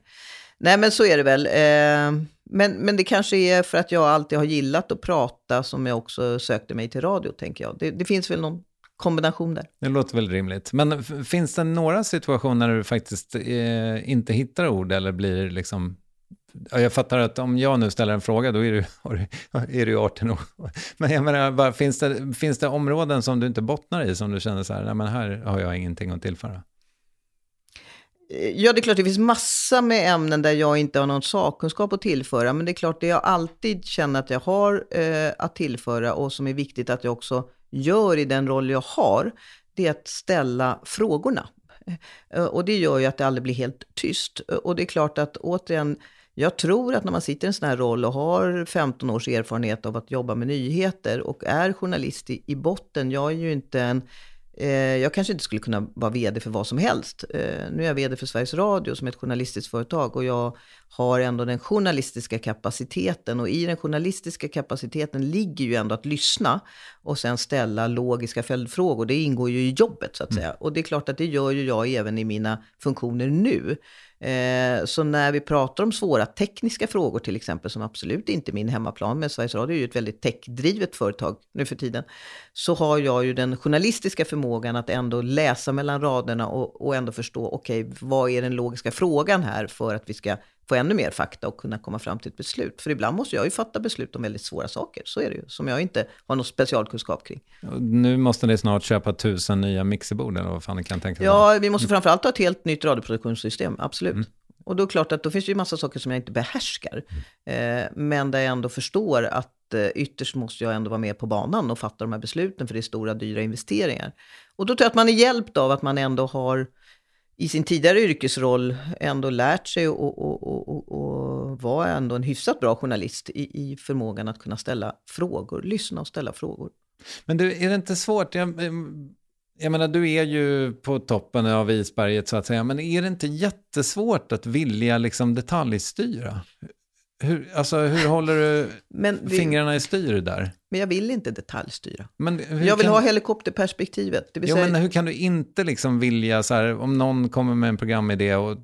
Nej, men så är det väl. Eh, men, men det kanske är för att jag alltid har gillat att prata som jag också sökte mig till radio, tänker jag. Det, det finns väl någon kombination där. Det låter väl rimligt. Men finns det några situationer där du faktiskt eh, inte hittar ord eller blir liksom jag fattar att om jag nu ställer en fråga, då är du, är du 18 år. Men jag menar, bara, finns, det, finns det områden som du inte bottnar i, som du känner så här, nej men här har jag ingenting att tillföra? Ja, det är klart det finns massa med ämnen där jag inte har någon sakkunskap att tillföra. Men det är klart det jag alltid känner att jag har eh, att tillföra och som är viktigt att jag också gör i den roll jag har, det är att ställa frågorna. Eh, och det gör ju att det aldrig blir helt tyst. Eh, och det är klart att återigen, jag tror att när man sitter i en sån här roll och har 15 års erfarenhet av att jobba med nyheter och är journalist i, i botten, jag är ju inte en Eh, jag kanske inte skulle kunna vara vd för vad som helst. Eh, nu är jag vd för Sveriges Radio som är ett journalistiskt företag och jag har ändå den journalistiska kapaciteten och i den journalistiska kapaciteten ligger ju ändå att lyssna och sen ställa logiska följdfrågor. Det ingår ju i jobbet så att mm. säga. Och det är klart att det gör ju jag även i mina funktioner nu. Eh, så när vi pratar om svåra tekniska frågor till exempel, som absolut inte är min hemmaplan, men Sveriges Radio är ju ett väldigt techdrivet företag nu för tiden, så har jag ju den journalistiska förmågan att ändå läsa mellan raderna och, och ändå förstå, okej, okay, vad är den logiska frågan här för att vi ska få ännu mer fakta och kunna komma fram till ett beslut. För ibland måste jag ju fatta beslut om väldigt svåra saker, så är det ju, som jag inte har någon specialkunskap kring. Nu måste ni snart köpa tusen nya mixerbord, eller vad fan ni kan tänka Ja, vi måste framförallt ha ett helt nytt radioproduktionssystem, absolut. Mm. Och då är det klart att då finns det ju massa saker som jag inte behärskar. Eh, men där jag ändå förstår att eh, ytterst måste jag ändå vara med på banan och fatta de här besluten, för det är stora, dyra investeringar. Och då tror jag att man är hjälpt av att man ändå har i sin tidigare yrkesroll ändå lärt sig och, vara ändå en hyfsat bra journalist i, i förmågan att kunna ställa frågor, lyssna och ställa frågor. Men du, är det inte svårt? Jag, ehm, jag menar, du är ju på toppen av isberget så att säga, men är det inte jättesvårt att vilja liksom detaljstyra? Hur, alltså, hur håller du det, fingrarna i styr där? Men jag vill inte detaljstyra. Men jag vill kan, ha helikopterperspektivet. Det vill jo, säga, men hur kan du inte liksom vilja, så här, om någon kommer med en programidé och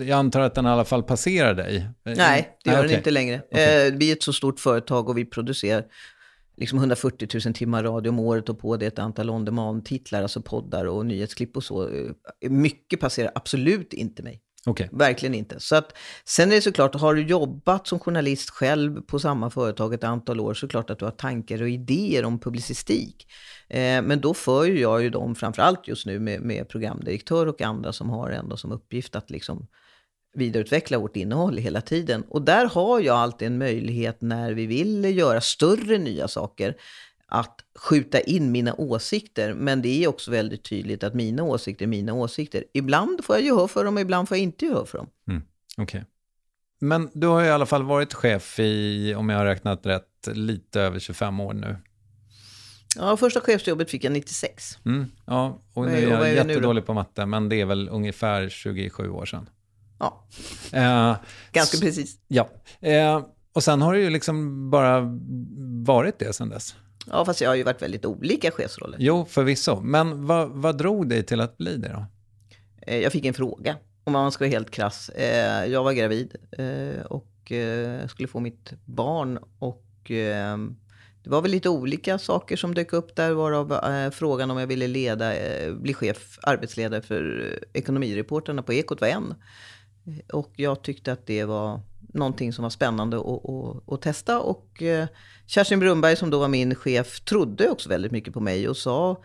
jag antar att den i alla fall passerar dig? Nej, det gör okay. den inte längre. Okay. Eh, vi är ett så stort företag och vi producerar liksom 140 000 timmar radio om året och på det ett antal on demand-titlar, alltså poddar och nyhetsklipp och så. Eh, mycket passerar absolut inte mig. Okay. Verkligen inte. Så att, sen är det såklart, har du jobbat som journalist själv på samma företag ett antal år, så klart att du har tankar och idéer om publicistik. Eh, men då för ju jag ju dem, framförallt just nu med, med programdirektör och andra som har ändå som uppgift att liksom vidareutveckla vårt innehåll hela tiden. Och där har jag alltid en möjlighet när vi vill göra större nya saker att skjuta in mina åsikter. Men det är också väldigt tydligt att mina åsikter är mina åsikter. Ibland får jag gehör för dem ibland får jag inte gehör för dem. Mm. Okay. Men du har i alla fall varit chef i, om jag har räknat rätt, lite över 25 år nu. Ja, första chefsjobbet fick jag 96. Mm, ja, och nu är jag är jättedålig på matte, men det är väl ungefär 27 år sedan. Ja, eh, ganska precis. Ja, eh, och sen har det ju liksom bara varit det sedan dess. Ja, fast jag har ju varit väldigt olika chefsroller. Jo, förvisso. Men vad, vad drog dig till att bli det då? Eh, jag fick en fråga, om man ska vara helt krass. Eh, jag var gravid eh, och skulle få mitt barn. Och det var väl lite olika saker som dök upp där, varav frågan om jag ville leda, bli chef, arbetsledare för ekonomireporterna på Ekot var en. Och jag tyckte att det var någonting som var spännande att, att, att testa. Och eh, Kerstin Brunberg som då var min chef trodde också väldigt mycket på mig och sa,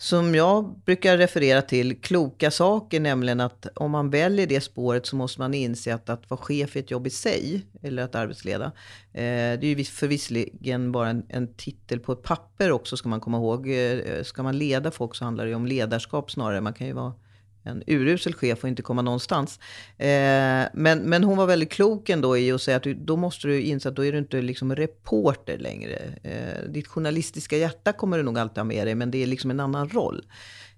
som jag brukar referera till, kloka saker, nämligen att om man väljer det spåret så måste man inse att att vara chef är ett jobb i sig, eller att arbetsleda. Eh, det är ju förvisligen bara en, en, titel på ett papper också, ska man komma ihåg. Eh, ska man leda folk så handlar det ju om ledarskap snarare. Man kan ju vara en urusel chef och inte komma någonstans. Eh, men, men hon var väldigt klok ändå i att säga att du, då måste du inse att då är du inte liksom reporter längre. Eh, ditt journalistiska hjärta kommer du nog alltid ha med dig, men det är liksom en annan roll.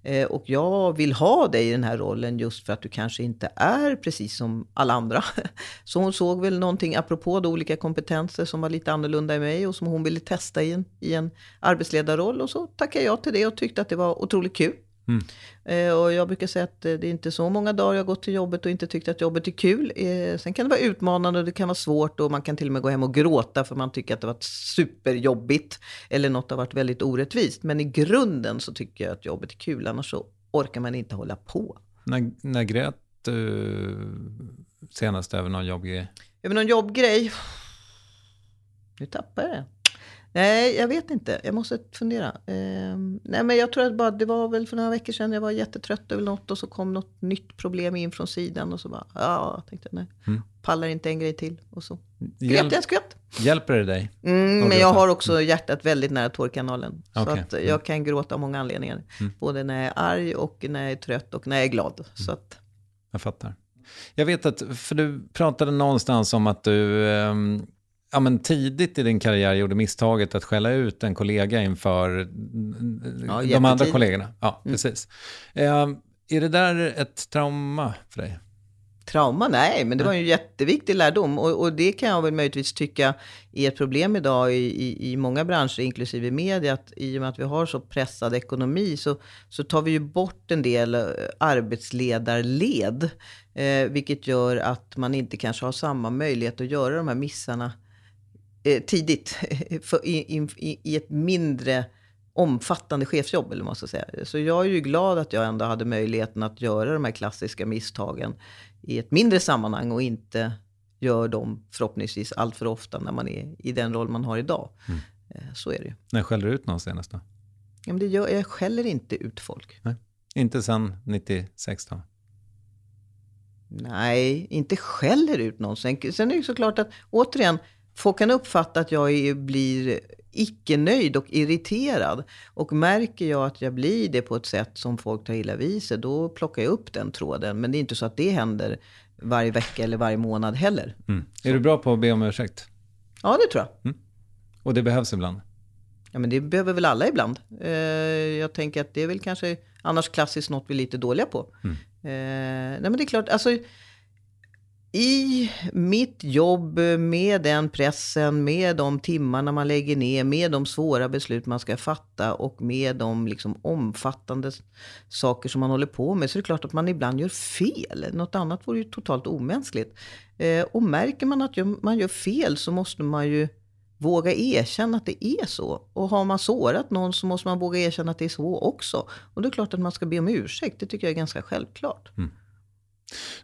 Eh, och jag vill ha dig i den här rollen just för att du kanske inte är precis som alla andra. Så hon såg väl någonting, apropå då olika kompetenser som var lite annorlunda i mig och som hon ville testa i en, i en arbetsledarroll. Och så tackade jag till det och tyckte att det var otroligt kul. Mm. Eh, och jag brukar säga att eh, det är inte så många dagar jag gått till jobbet och inte tyckt att jobbet är kul. Eh, sen kan det vara utmanande och det kan vara svårt och man kan till och med gå hem och gråta för man tycker att det har varit superjobbigt. Eller något har varit väldigt orättvist. Men i grunden så tycker jag att jobbet är kul, annars så orkar man inte hålla på. När, när grät du senast över någon jobbgrej? Över någon jobbgrej? Nu tappar jag det. Nej, jag vet inte. Jag måste fundera. Eh, nej, men jag tror att bara, det var väl för några veckor sedan jag var jättetrött över något och så kom något nytt problem in från sidan och så bara, ja, jag tänkte nej, Mm. pallar inte en grej till och så Hjälp, jag skvätt. hjälper det dig? Mm, men jag har också hjärtat väldigt nära tårkanalen. Så Okej. att jag kan gråta av många anledningar. Både när jag är arg och när jag är trött och när jag är glad. Så att, Jag fattar. Jag vet att, för du pratade någonstans om att du ehm, ja, men tidigt i din karriär gjorde misstaget att skälla ut en kollega inför mm, de andra kollegorna. Ja, precis. Ehm, är det där ett trauma för dig? Trauma? Nej, men det var ju en jätteviktig lärdom. Och, och det kan jag väl möjligtvis tycka är ett problem idag i, i, i många branscher, inklusive media. Att I och med att vi har så pressad ekonomi så, så tar vi ju bort en del eh, arbetsledarled. Eh, vilket gör att man inte kanske har samma möjlighet att göra de här missarna eh, tidigt. För, i, i, I ett mindre omfattande chefsjobb, eller man ska säga. Så jag är ju glad att jag ändå hade möjligheten att göra de här klassiska misstagen i ett mindre sammanhang och inte gör dem förhoppningsvis allt för ofta när man är i den roll man har idag. Eh, Så är det ju. När skällde du ut någon senast då? Ja, men det gör, jag skäller inte ut folk. Inte sen 96 då? Nej, inte skäller ut någon. Sen, sen är det såklart att, återigen, folk kan uppfatta att jag är, blir icke-nöjd och irriterad. Och märker jag att jag blir det på ett sätt som folk tar illa vid sig, då plockar jag upp den tråden. Men det är inte så att det händer varje vecka eller varje månad heller. Mm. Är du bra på att be om ursäkt? Ja, det tror jag. Och det behövs ibland? Ja, men det behöver väl alla ibland. Eh, jag tänker att det är väl kanske annars klassiskt något vi är lite dåliga på. Eh, nej, men det är klart, alltså i mitt jobb med den pressen, med de timmarna man lägger ner, med de svåra beslut man ska fatta och med de liksom omfattande saker som man håller på med, så är det klart att man ibland gör fel. Något annat vore ju totalt omänskligt. Eh, och märker man att man gör fel så måste man ju våga erkänna att det är så. Och har man sårat någon så måste man våga erkänna att det är så också. Och det är klart att man ska be om ursäkt. Det tycker jag är ganska självklart. Mm.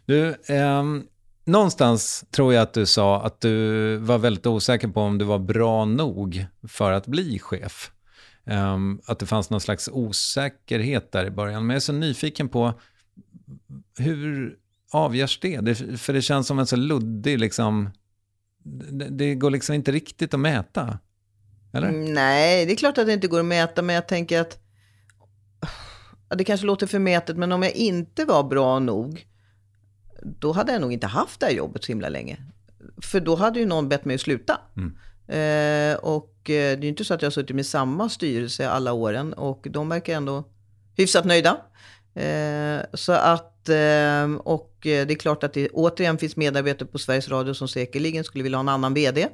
Du, ehm, någonstans tror jag att du sa att du var väldigt osäker på om du var bra nog för att bli chef. Um, att det fanns någon slags osäkerhet där i början. Men jag är så nyfiken på hur avgörs det? det för det känns som en så luddig, liksom, det, det går liksom inte riktigt att mäta. Eller? Mm, nej, det är klart att det inte går att mäta, men jag tänker att ja, det kanske låter förmätet, men om jag inte var bra nog, då hade jag nog inte haft det här jobbet så himla länge. För då hade ju någon bett mig att sluta. Eh, och eh, det är ju inte så att jag har suttit med samma styrelse alla åren och de verkar ändå hyfsat nöjda. Eh, så att, eh, och eh, det är klart att det återigen finns medarbetare på Sveriges Radio som säkerligen skulle vilja ha en annan vd.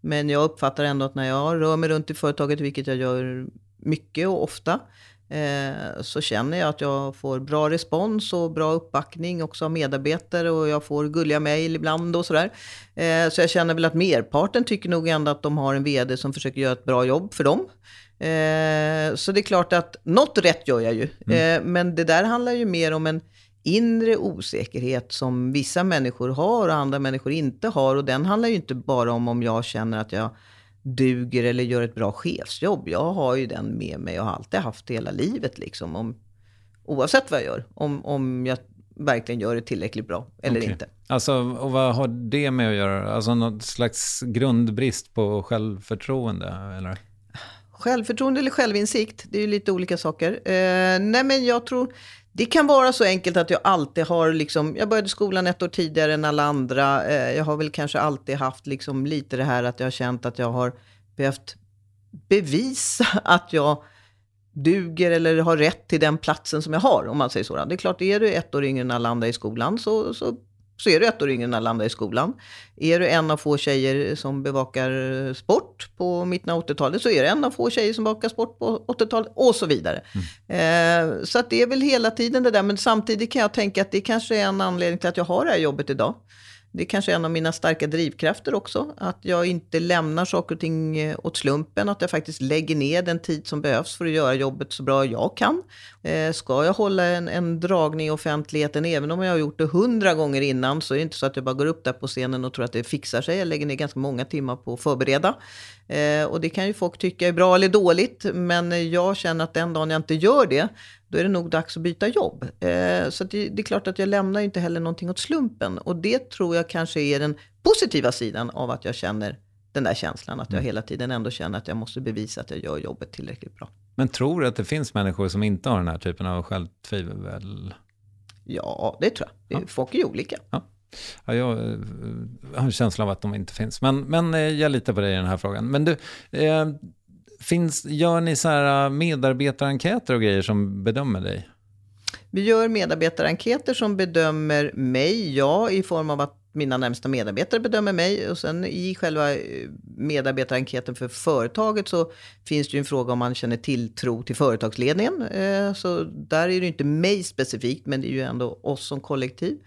Men jag uppfattar ändå att när jag rör mig runt i företaget, vilket jag gör mycket och ofta, eh, så känner jag att jag får bra respons och bra uppbackning också av medarbetare och jag får gulliga mejl ibland och sådär. Eh, så jag känner väl att merparten tycker nog ändå att de har en vd som försöker göra ett bra jobb för dem. Eh, så det är klart att något rätt gör jag ju. Eh, men det där handlar ju mer om en inre osäkerhet som vissa människor har och andra människor inte har. Och den handlar ju inte bara om om jag känner att jag duger eller gör ett bra chefsjobb. Jag har ju den med mig och har alltid haft hela livet liksom. Om, oavsett vad jag gör. Om, om jag verkligen gör det tillräckligt bra eller Okej. inte. Alltså, och vad har det med att göra? Alltså någon slags grundbrist på självförtroende, eller? Självförtroende eller självinsikt, det är ju lite olika saker. Eh, nej men jag tror, det kan vara så enkelt att jag alltid har liksom, jag började skolan ett år tidigare än alla andra. Eh, jag har väl kanske alltid haft liksom lite det här att jag har känt att jag har behövt bevisa att jag duger eller har rätt till den platsen som jag har, om man säger så. Det är klart, är du ett år yngre än alla andra i skolan så, så, så är du ett år yngre än alla andra i skolan. Är du en av få tjejer som bevakar sport på mitten av 80-talet så är du en av få tjejer som bevakar sport på 80-talet och så vidare. Eh, så att det är väl hela tiden det där, men samtidigt kan jag tänka att det kanske är en anledning till att jag har det här jobbet idag. Det är kanske en av mina starka drivkrafter också. Att jag inte lämnar saker och ting eh, åt slumpen. Att jag faktiskt lägger ner den tid som behövs för att göra jobbet så bra jag kan. Eh, ska jag hålla en, en dragning i offentligheten, även om jag har gjort det hundra gånger innan, så är det inte så att jag bara går upp där på scenen och tror att det fixar sig. Jag lägger ner ganska många timmar på att förbereda. Eh, och det kan ju folk tycka är bra eller dåligt, men jag känner att den dagen jag inte gör det, då är det nog dags att byta jobb. Eh, så det, det, är klart att jag lämnar inte heller någonting åt slumpen. Och det tror jag kanske är den positiva sidan av att jag känner den där känslan. Att jag mm. hela tiden ändå känner att jag måste bevisa att jag gör jobbet tillräckligt bra. Men tror du att det finns människor som inte har den här typen av självtvivel? Ja, det tror jag. Ja. Folk är ju olika. Ja. Ja, jag eh, har en känsla av att de inte finns. Men, men eh, jag litar på dig i den här frågan. Men du, eh, finns, gör ni så här eh, medarbetarenkäter och grejer som bedömer dig? Vi gör medarbetarenkäter som bedömer mig, ja, i form av att mina närmsta medarbetare bedömer mig. Och sen i själva eh, medarbetarenkäten för företaget så finns det ju en fråga om man känner tilltro till företagsledningen. Eh, så där är det inte mig specifikt, men det är ju ändå oss som kollektiv.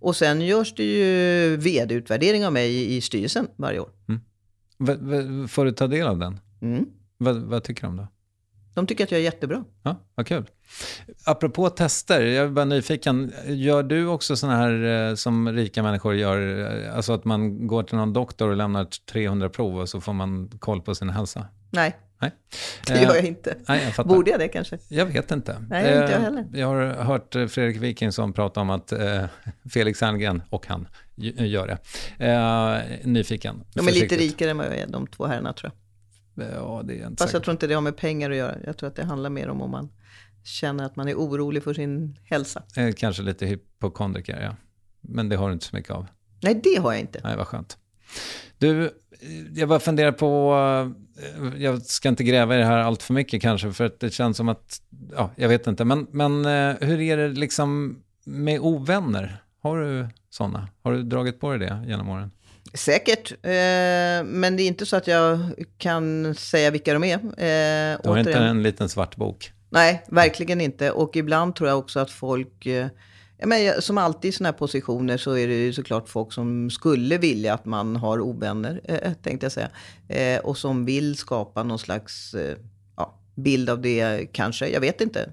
Och sen görs det ju vd-utvärdering av mig i styrelsen varje år. Mm. Får du ta del av den? Mm. Vad, vad tycker de då? De tycker att jag är jättebra. Ja, vad kul. Apropå tester, jag är bara nyfiken. Gör du också sådana här eh, som rika människor gör? Eh, alltså att man går till någon doktor och lämnar 300 prov och så får man koll på sin hälsa? Nej. Nej. Det gör jag inte. Nej, jag Borde jag det kanske? Jag vet inte. Nej, inte jag heller. Jag har hört Fredrik Wikingsson prata om att Felix Herngren och han gör det. Nyfiken. De är lite rikare än vad jag är, de två herrarna tror jag. Ja, det är inte Fast säkert. jag tror inte det har med pengar att göra. Jag tror att det handlar mer om om man känner att man är orolig för sin hälsa. Eh, kanske lite hypokondriker, ja. Men det har du inte så mycket av. Nej, det har jag inte. Nej, vad skönt. Du, jag bara funderar på, eh, jag ska inte gräva i det här allt för mycket kanske, för att det känns som att, ja, jag vet inte. Men, men eh, hur är det liksom med ovänner? Har du sådana? Har du dragit på dig det genom åren? Säkert, eh, men det är inte så att jag kan säga vilka de är. Eh, du har inte en liten svart bok? Nej, verkligen inte. Och ibland tror jag också att folk... Eh, men, som alltid i sådana här positioner så är det ju såklart folk som skulle vilja att man har ovänner, eh, tänkte jag säga. Eh, och som vill skapa någon slags eh, bild av det kanske. Jag vet inte.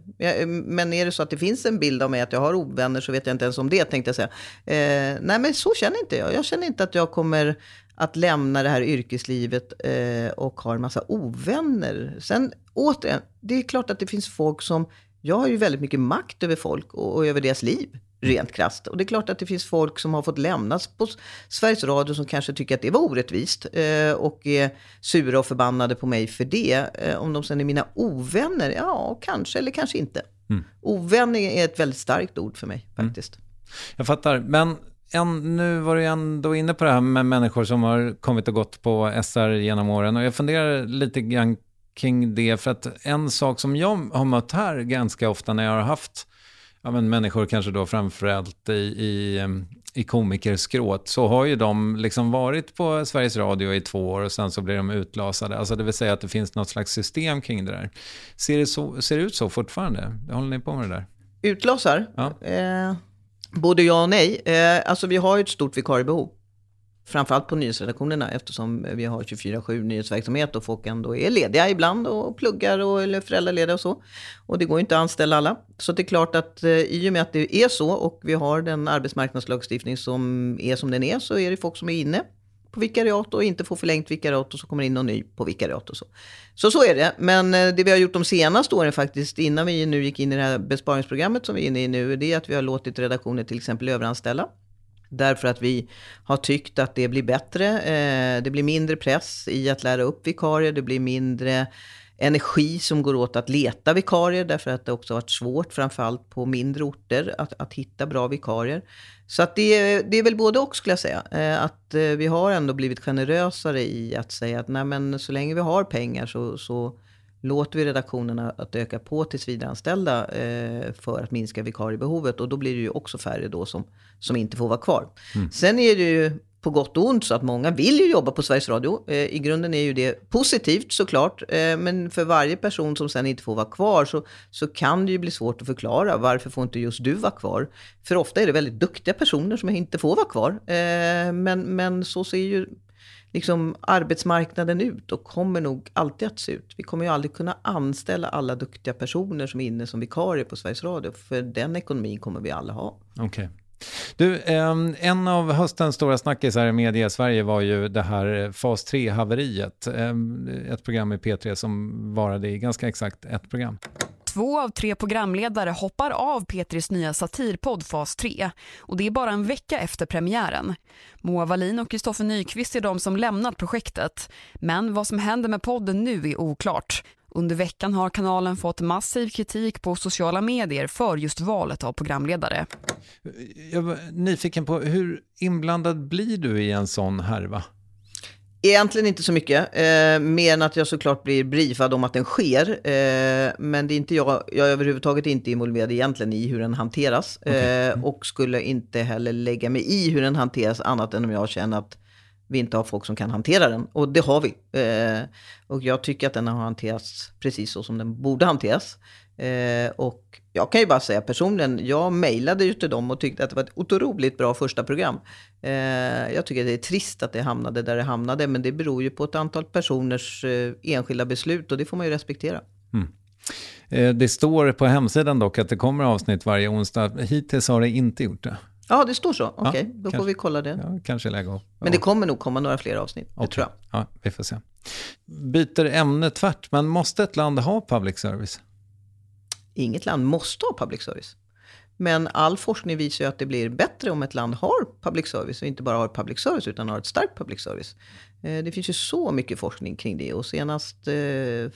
Men är det så att det finns en bild av mig att jag har ovänner så vet jag inte ens om det tänkte jag säga. Eh, nej men så känner inte jag. Jag känner inte att jag kommer att lämna det här yrkeslivet eh, och har en massa ovänner. Sen återigen, det är klart att det finns folk som... Jag har ju väldigt mycket makt över folk och, och över deras liv rent krasst. Och det är klart att det finns folk som har fått lämnas på Sveriges Radio som kanske tycker att det var orättvist eh, och är sura och förbannade på mig för det. Eh, om de sen är mina ovänner, ja kanske eller kanske inte. Mm. Ovän är ett väldigt starkt ord för mig mm. faktiskt. Mm. Jag fattar, men en, nu var du ändå inne på det här med människor som har kommit och gått på SR genom åren och jag funderar lite grann kring det för att en sak som jag har mött här ganska ofta när jag har haft ja, men människor kanske då framförallt i, i, i komikerskrået, så har ju de liksom varit på Sveriges Radio i två år och sen så blir de utlasade. Alltså det vill säga att det finns något slags system kring det där. Ser det, så, ser det ut så fortfarande? Håller ni på med det där? Utlasar? Ja. Eh, både ja och nej. Eh, alltså vi har ju ett stort vikariebehov framförallt på nyhetsredaktionerna eftersom vi har 24-7 nyhetsverksamhet och folk ändå är lediga ibland och pluggar och, eller föräldralediga och så. Och det går inte att anställa alla. Så det är klart att eh, i och med att det är så och vi har den arbetsmarknadslagstiftning som är som den är så är det folk som är inne på vikariat och inte får förlängt vikariat och så kommer in någon ny på vikariat och så. Så så är det. Men eh, det vi har gjort de senaste åren faktiskt, innan vi nu gick in i det här besparingsprogrammet som vi är inne i nu, det är att vi har låtit redaktioner till exempel överanställa. Därför att vi har tyckt att det blir bättre. Eh, det blir mindre press i att lära upp vikarier. Det blir mindre energi som går åt att leta vikarier. Därför att det också har varit svårt, framförallt på mindre orter, att, att hitta bra vikarier. Så att det, det är väl både och skulle jag säga. Eh, att eh, vi har ändå blivit generösare i att säga att nej men så länge vi har pengar så, så låter vi redaktionerna att öka på tillsvidareanställda eh, för att minska vikariebehovet. Och då blir det ju också färre då som, som inte får vara kvar. Mm. Sen är det ju på gott och ont, så att många vill ju jobba på Sveriges Radio. Eh, I grunden är ju det positivt såklart, eh, men för varje person som sen inte får vara kvar så, så kan det ju bli svårt att förklara varför får inte just du vara kvar? För ofta är det väldigt duktiga personer som inte får vara kvar. Eh, men, men så ser ju liksom arbetsmarknaden ut och kommer nog alltid att se ut. Vi kommer ju aldrig kunna anställa alla duktiga personer som är inne som vikarier på Sveriges Radio, för den ekonomin kommer vi alla ha. Okay. Du, ehm, en av höstens stora snackisar i media i Sverige var ju det här eh, fas 3-haveriet. Ehm, ett program i P3 som varade i ganska exakt ett program. Två av tre programledare hoppar av Petris nya satirpodd Fas 3 och det är bara en vecka efter premiären. Moa Wallin och Kristoffer Nyqvist är de som lämnat projektet. Men vad som händer med podden nu är oklart. Under veckan har kanalen fått massiv kritik på sociala medier för just valet av programledare. Jag var nyfiken på hur inblandad blir du i en sån härva? Egentligen inte så mycket, eh, mer än att jag såklart blir briefad om att den sker. Eh, men det är inte jag, jag är överhuvudtaget inte involverad egentligen i hur den hanteras. Okay. Eh, och skulle inte heller lägga mig i hur den hanteras annat än om jag känner att vi inte har folk som kan hantera den. Och det har vi. Eh, och jag tycker att den har hanterats precis så som den borde hanteras. Eh, och jag kan ju bara säga personligen, jag mejlade ju till dem och tyckte att det var ett otroligt bra första program. Eh, jag tycker det är trist att det hamnade där det hamnade, men det beror ju på ett antal personers eh, enskilda beslut och det får man ju respektera. Mm. Eh, det står på hemsidan dock att det kommer avsnitt varje onsdag. Hittills har det inte gjort det. Ja, det står så. Okej, okay, ja, då kanske, får vi kolla det. Ja, kanske lägga upp. Men det kommer nog komma några fler avsnitt, okay. det tror jag. Ja, vi får se. Byter ämne tvärt, men måste ett land ha public service? Inget land måste ha public service. Men all forskning visar ju att det blir bättre om ett land har public service och inte bara har public service utan har ett starkt public service. Eh, det finns ju så mycket forskning kring det och senast eh,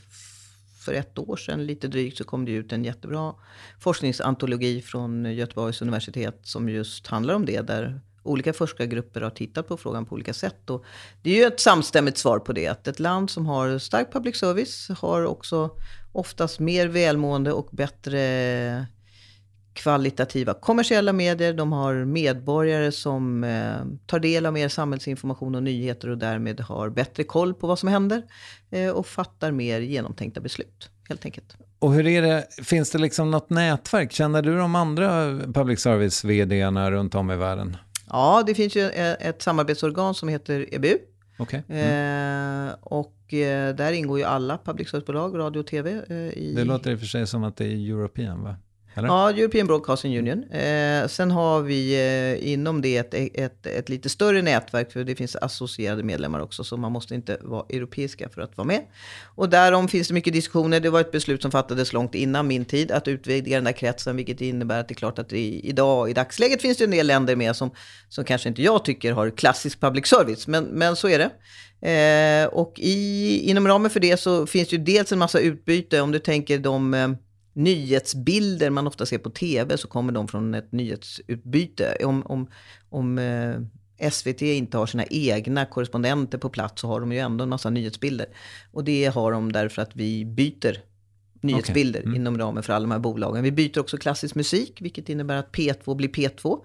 för ett år sedan lite drygt så kom det ut en jättebra forskningsantologi från Göteborgs universitet som just handlar om det. Där olika forskargrupper har tittat på frågan på olika sätt. Och det är ju ett samstämmigt svar på det. Att ett land som har stark public service har också oftast mer välmående och bättre kvalitativa kommersiella medier. De har medborgare som eh, tar del av mer samhällsinformation och nyheter och därmed har bättre koll på vad som händer eh, och fattar mer genomtänkta beslut, helt enkelt. Och hur är det, finns det liksom något nätverk? Känner du de andra public service-vdarna runt om i världen? Ja, det finns ju ett samarbetsorgan som heter EBU. Okay. Mm. Eh, och eh, där ingår ju alla public service-bolag, radio och tv. Eh, i... Det låter i och för sig som att det är European va? Eller? Ja, European Broadcasting Union. Eh, sen har vi eh, inom det ett, ett, ett, lite större nätverk, för det finns associerade medlemmar också, så man måste inte vara europeiska för att vara med. Och därom finns det mycket diskussioner. Det var ett beslut som fattades långt innan min tid, att utvidga den där kretsen, vilket innebär att det är klart att i, idag, i dagsläget finns det en del länder med som, som kanske inte jag tycker har klassisk public service, men, men så är det. Eh, och i, inom ramen för det så finns det ju dels en massa utbyte, om du tänker de eh, nyhetsbilder man ofta ser på tv så kommer de från ett nyhetsutbyte. Om, om, om eh, SVT inte har sina egna korrespondenter på plats så har de ju ändå en massa nyhetsbilder. Och det har de därför att vi byter nyhetsbilder okay. mm. inom ramen för alla de här bolagen. Vi byter också klassisk musik, vilket innebär att P2 blir P2.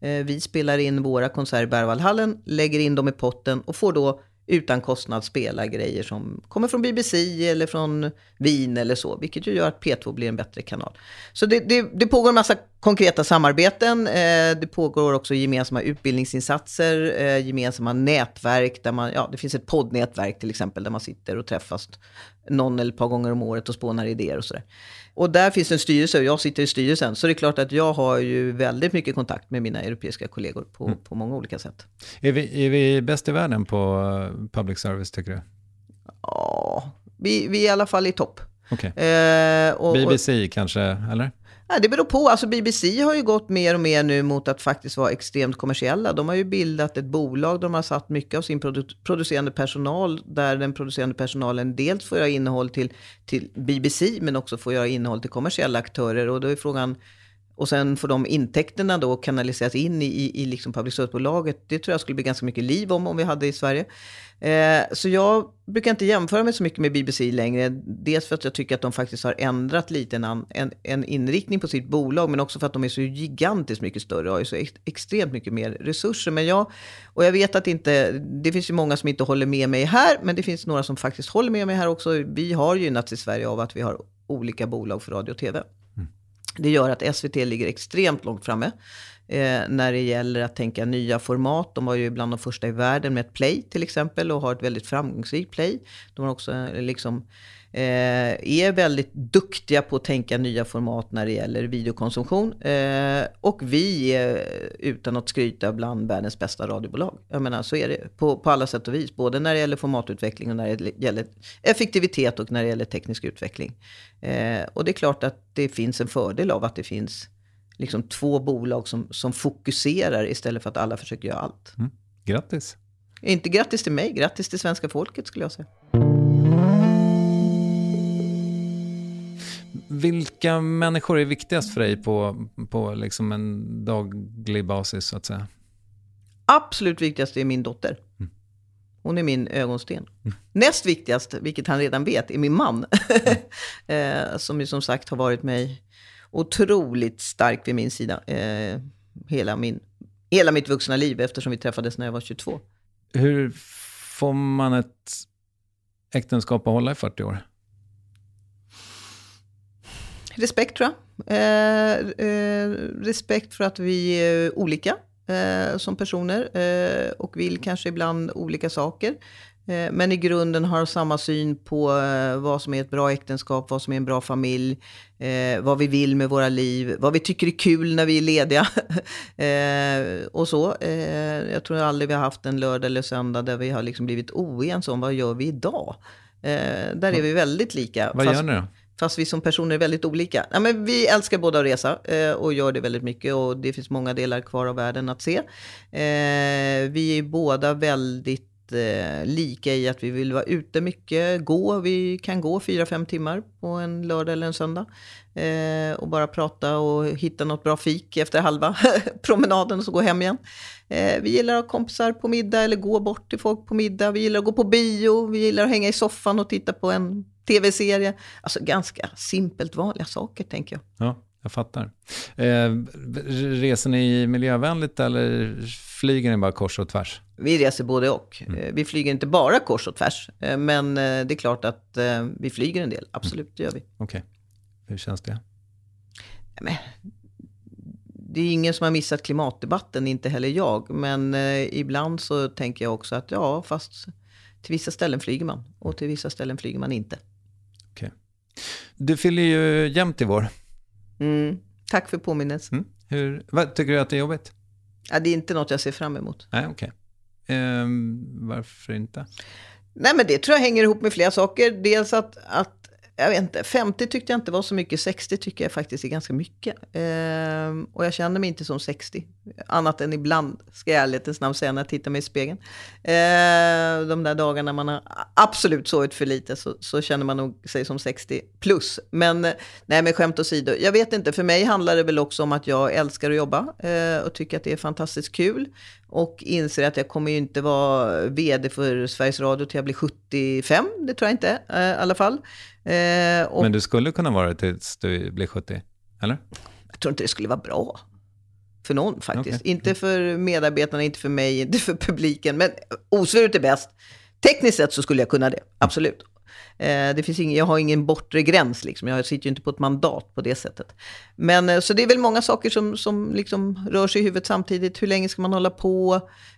Eh, vi spelar in våra konserter i Berwaldhallen, lägger in dem i potten och får då utan kostnad spela grejer som kommer från BBC eller från Wien eller så, vilket ju gör att P2 blir en bättre kanal. Så det, det, det pågår en massa konkreta samarbeten. Eh, det pågår också gemensamma utbildningsinsatser, eh, gemensamma nätverk där man, ja, det finns ett poddnätverk till exempel där man sitter och träffas någon eller ett par gånger om året och spånar idéer och sådär. Och där finns en styrelse och jag sitter i styrelsen. Så det är klart att jag har ju väldigt mycket kontakt med mina europeiska kollegor på, mm. på många olika sätt. Är vi, är vi bäst i världen på eh, public service tycker du? Ja, vi, vi är i alla fall i topp. Okay. Eh, BBC kanske, eller? Ja, det beror på. Alltså BBC har ju gått mer och mer nu mot att faktiskt vara extremt kommersiella. De har ju bildat ett bolag, där de har satt mycket av sin produ producerande personal, där den producerande personalen dels får göra innehåll till, till BBC, men också får göra innehåll till kommersiella aktörer. Och då är frågan, och sen får de intäkterna då kanaliseras in i, i, i liksom public service-bolaget. Det tror jag skulle bli ganska mycket liv om, om vi hade i Sverige. Eh, så jag brukar inte jämföra mig så mycket med BBC längre. Dels för att jag tycker att de faktiskt har ändrat lite en, en, en inriktning på sitt bolag, men också för att de är så gigantiskt mycket större och har ju så ex, extremt mycket mer resurser. Men jag, och jag vet att inte, det finns ju många som inte håller med mig här, men det finns några som faktiskt håller med mig här också. Vi har gynnats i Sverige av att vi har olika bolag för radio och tv. Det gör att SVT ligger extremt långt framme eh, när det gäller att tänka nya format. De var ju bland de första i världen med ett play till exempel och har ett väldigt framgångsrikt play. De har också eh, liksom eh, är väldigt duktiga på att tänka nya format när det gäller videokonsumtion. Eh, och vi är, utan att skryta, bland världens bästa radiobolag. Jag menar, så är det på, på alla sätt och vis. Både när det gäller formatutveckling och när det gäller effektivitet och när det gäller teknisk utveckling. Eh, och det är klart att det finns en fördel av att det finns liksom två bolag som, som fokuserar istället för att alla försöker göra allt. Mm. Grattis! Inte grattis till mig, grattis till svenska folket skulle jag säga. Vilka människor är viktigast för dig på, på liksom en daglig basis så att säga? Absolut viktigast är min dotter. Mm. Hon är min ögonsten. Mm. Näst viktigast, vilket han redan vet, är min man. Mm. eh, som ju som sagt har varit mig otroligt stark vid min sida. Eh, hela, min, hela mitt vuxna liv eftersom vi träffades när jag var 22. Hur får man ett äktenskap att hålla i 40 år? Respekt tror jag. Eh, eh, respekt för att vi är olika eh, som personer och vill kanske ibland olika saker. Men i grunden har samma syn på vad som är ett bra äktenskap, vad som är en bra familj, vad vi vill med våra liv, vad vi tycker är kul när vi är lediga. och så. Jag tror aldrig vi har haft en lördag eller söndag där vi har liksom blivit oense om vad gör vi idag. Där är vi väldigt lika. Vad gör ni då? Fast vi som personer är väldigt olika. Ja, men vi älskar båda att resa eh, och gör det väldigt mycket. Och det finns många delar kvar av världen att se. Eh, vi är båda väldigt eh, lika i att vi vill vara ute mycket, gå. Vi kan gå 4-5 timmar på en lördag eller en söndag. Eh, och bara prata och hitta något bra fik efter halva promenaden och så gå hem igen. Eh, vi gillar att ha kompisar på middag eller gå bort till folk på middag. Vi gillar att gå på bio. Vi gillar att hänga i soffan och titta på en tv-serie. Alltså ganska simpelt vanliga saker tänker jag. Ja, jag fattar. Eh, reser ni miljövänligt eller flyger ni bara kors och tvärs? Vi reser både och. Mm. Eh, vi flyger inte bara kors och tvärs. Eh, men eh, det är klart att vi flyger en del. Absolut, det gör vi. Okej. Okay. Hur känns det? Men, det är ingen som har missat klimatdebatten, inte heller jag. Men ibland så tänker jag också att ja, fast till vissa ställen flyger man och till vissa ställen flyger man inte. Du fyller ju jämnt i vår. Mm, tack för påminnelsen. Mm. Hur, vad, tycker du att det är jobbigt? Ja, det är inte något jag ser fram emot. Nej, okej. Okay. Ehm, varför inte? Nej, men det tror jag hänger ihop med flera saker. Dels att, att jag vet inte, 50 tyckte jag inte var så mycket, 60 tycker jag faktiskt är ganska mycket. Eh, och jag känner mig inte som 60, annat än ibland, ska jag ärlighetens namn säga, när jag tittar mig i spegeln. Eh, de där dagarna man har absolut sovit för lite så, så, känner man nog sig som 60 plus. Men nej, men skämt åsido, jag vet inte, för mig handlar det väl också om att jag älskar att jobba eh, och tycker att det är fantastiskt kul. Och inser att jag kommer ju inte vara vd för Sveriges Radio till jag blir 75, det tror jag inte eh, i alla fall. Eh, och, Men du skulle kunna vara det tills du blir 70, eller? Jag tror inte det skulle vara bra. För någon faktiskt. Okay. Inte för medarbetarna, inte för mig, inte för publiken. Men osvuret är bäst. Tekniskt sett så skulle jag kunna det, absolut. Eh, det finns ingen, jag har ingen bortre gräns, liksom. jag sitter ju inte på ett mandat på det sättet. Men, eh, så det är väl många saker som, som liksom rör sig i huvudet samtidigt. Hur länge ska man hålla på?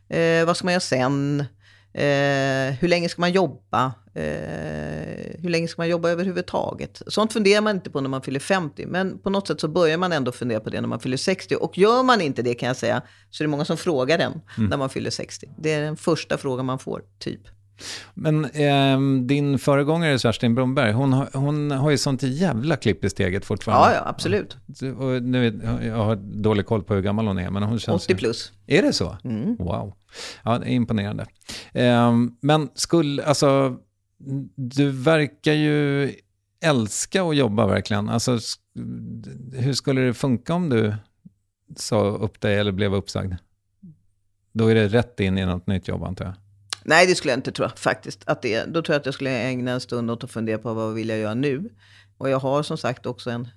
Eh, vad ska man göra sen? Eh, hur länge ska man jobba? Eh, hur länge ska man jobba överhuvudtaget? Sånt funderar man inte på när man fyller 50. Men på något sätt så börjar man ändå fundera på det när man fyller 60. Och gör man inte det kan jag säga, så är det många som frågar den mm. när man fyller 60. Det är den första frågan man får, typ. Men eh, din föregångare Kerstin Bromberg, hon, hon har ju sånt jävla klipp i steget fortfarande. Ja, ja absolut. Och nu, jag har dålig koll på hur gammal hon är, men hon känns 80 plus. Är det så? Mm. Wow. Ja, det är imponerande. Eh, men skulle, alltså, du verkar ju älska att jobba verkligen? Alltså, hur skulle det funka om du sa upp dig eller blev uppsagd? Då är det rätt in i något nytt jobb antar jag? Nej, det skulle jag inte tro faktiskt. Att det, då tror jag att jag skulle ägna en stund åt att fundera på vad vill jag göra nu. Och jag har som sagt också en,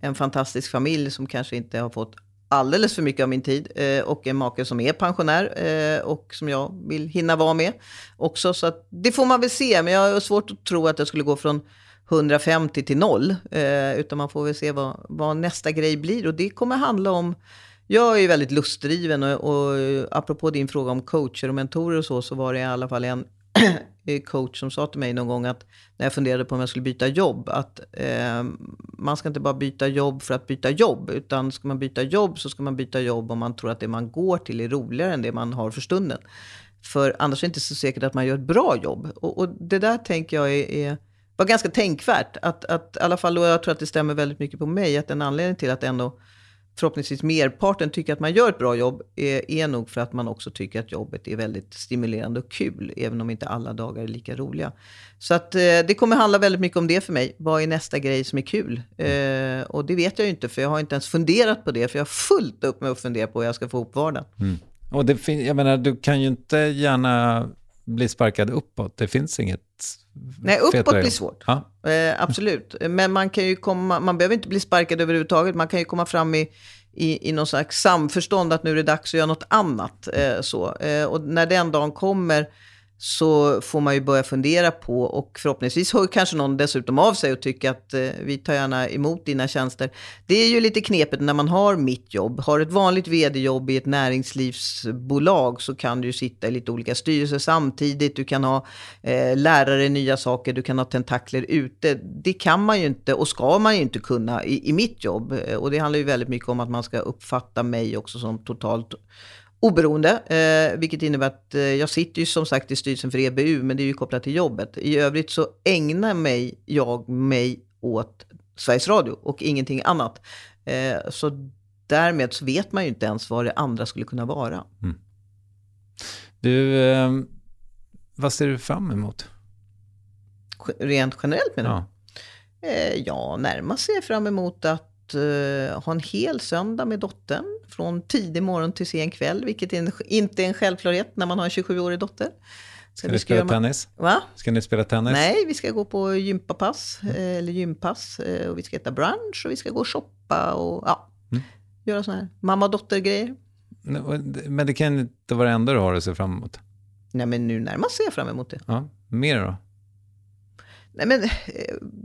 en fantastisk familj som kanske inte har fått alldeles för mycket av min tid. Eh, och en make som är pensionär eh, och som jag vill hinna vara med också. Så det får man väl se. Men jag har svårt att tro att jag skulle gå från 150 till noll. Eh, utan man får väl se vad, vad nästa grej blir. Och det kommer handla om jag är väldigt lustdriven och, och eh, apropå din fråga om coacher och mentorer och så, så var det i alla fall en coach som sa till mig någon gång att när jag funderade på om jag skulle byta jobb, att eh, man ska inte bara byta jobb för att byta jobb, utan ska man byta jobb så ska man byta jobb om man tror att det man går till är roligare än det man har för stunden. För annars är det inte så säkert att man gör ett bra jobb. Och, och det där tänker jag är, är var ganska tänkvärt. Att, att i alla fall, och jag tror att det stämmer väldigt mycket på mig, att en anledning till att ändå förhoppningsvis merparten tycker att man gör ett bra jobb är, är nog för att man också tycker att jobbet är väldigt stimulerande och kul, även om inte alla dagar är lika roliga. Så att eh, det kommer handla väldigt mycket om det för mig. Vad är nästa grej som är kul? Eh, och det vet jag ju inte, för jag har inte ens funderat på det, för jag har fullt upp med att fundera på hur jag ska få ihop vardagen. Mm. Och det jag menar, du kan ju inte gärna bli sparkad uppåt. Det finns inget Nej, uppåt blir svårt. Ja. Eh, absolut. Men man kan ju komma, man behöver inte bli sparkad överhuvudtaget. Man kan ju komma fram i, i, i någon slags samförstånd att nu är det dags att göra något annat. Eh, så. Eh, och när den dagen kommer så får man ju börja fundera på och förhoppningsvis hör kanske någon dessutom av sig och tycker att eh, vi tar gärna emot dina tjänster. Det är ju lite knepigt när man har mitt jobb. Har ett vanligt vd-jobb i ett näringslivsbolag så kan du ju sitta i lite olika styrelser samtidigt. Du kan ha eh, lärare nya saker, du kan ha tentakler ute. Det kan man ju inte och ska man ju inte kunna i, i mitt jobb. Eh, och det handlar ju väldigt mycket om att man ska uppfatta mig också som totalt oberoende, eh, vilket innebär att eh, jag sitter ju som sagt i styrelsen för EBU, men det är ju kopplat till jobbet. I övrigt så ägnar mig, jag mig åt Sveriges Radio och ingenting annat. Eh, så därmed så vet man ju inte ens vad det andra skulle kunna vara. Mm. Du, eh, vad ser du fram emot? Rent generellt menar du? Ja. Eh, ja, närmast ser jag fram emot att uh, ha en hel söndag med dottern. Från tidig morgon till sen kväll, vilket är en, inte är en självklarhet när man har en 27-årig dotter. Ska ni spela tennis? Va? Ska ni spela tennis? Nej, vi ska gå på gympapass, mm. eller gympass. Eh, och vi ska äta brunch och vi ska gå och shoppa och ja, mm. göra sådana här mamma-dotter-grejer. Men det kan inte vara det enda du har att se fram emot? Nej, men nu närmast ser jag fram emot det. Ja, mer då? Nej, men eh,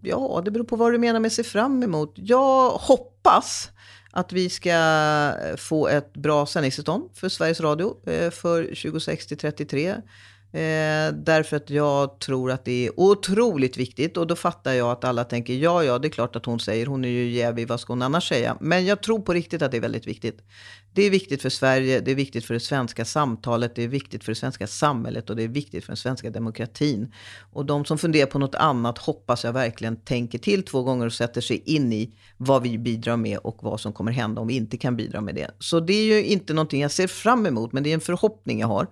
ja, det beror på vad du menar med se fram emot. Jag hoppas att vi ska eh, få ett bra sändningstillstånd för Sveriges Radio eh, för 2060-33. Eh, därför att jag tror att det är otroligt viktigt och då fattar jag att alla tänker ja, ja, det är klart att hon säger, hon är ju jävig, vad ska hon annars säga? Men jag tror på riktigt att det är väldigt viktigt. Det är viktigt för Sverige, det är viktigt för det svenska samtalet, det är viktigt för det svenska samhället och det är viktigt för den svenska demokratin. Och de som funderar på något annat hoppas jag verkligen tänker till två gånger och sätter sig in i vad vi bidrar med och vad som kommer hända om vi inte kan bidra med det. Så det är ju inte någonting jag ser fram emot, men det är en förhoppning jag har.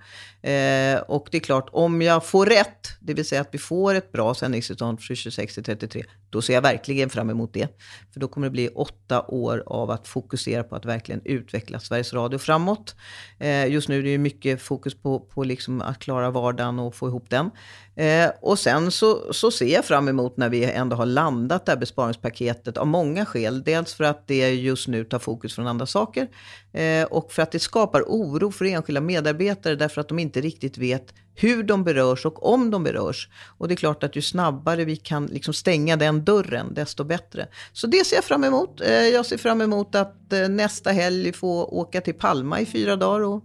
Eh, och det är klart, om jag får rätt, det vill säga att vi får ett bra sändningstillstånd för 26 till 33, då ser jag verkligen fram emot det. För då kommer det bli åtta år av att fokusera på att verkligen utveckla Sveriges Radio framåt. Eh, just nu är det ju mycket fokus på, på liksom att klara vardagen och få ihop den. Eh, och sen så, så ser jag fram emot när vi ändå har landat det här besparingspaketet av många skäl. Dels för att det just nu tar fokus från andra saker eh, och för att det skapar oro för enskilda medarbetare därför att de inte riktigt vet hur de berörs och om de berörs. Och det är klart att ju snabbare vi kan liksom stänga den dörren, desto bättre. Så det ser jag fram emot. Eh, jag ser fram emot att eh, nästa helg få åka till Palma i fyra dagar och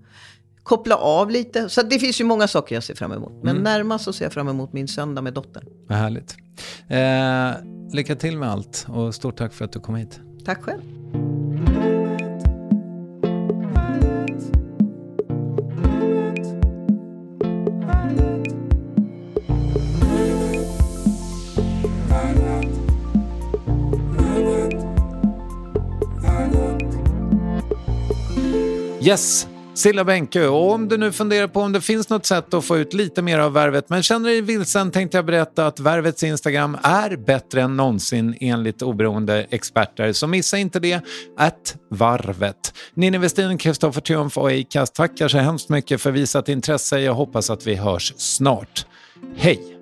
koppla av lite. Så det finns ju många saker jag ser fram emot. Men mm. närmast så ser jag fram emot min söndag med dottern. Vad härligt. Eh, lycka till med allt och stort tack för att du kom hit. Tack själv. Yes, Silla Bänke. Och om du nu funderar på om det finns något sätt att få ut lite mer av Värvet men känner dig vilsen tänkte jag berätta att Värvets Instagram är bättre än någonsin enligt oberoende experter. Så missa inte det. Att Varvet. Ninni Westin, Kristoffer Triumf och Acast tackar så hemskt mycket för visat intresse. Jag hoppas att vi hörs snart. Hej!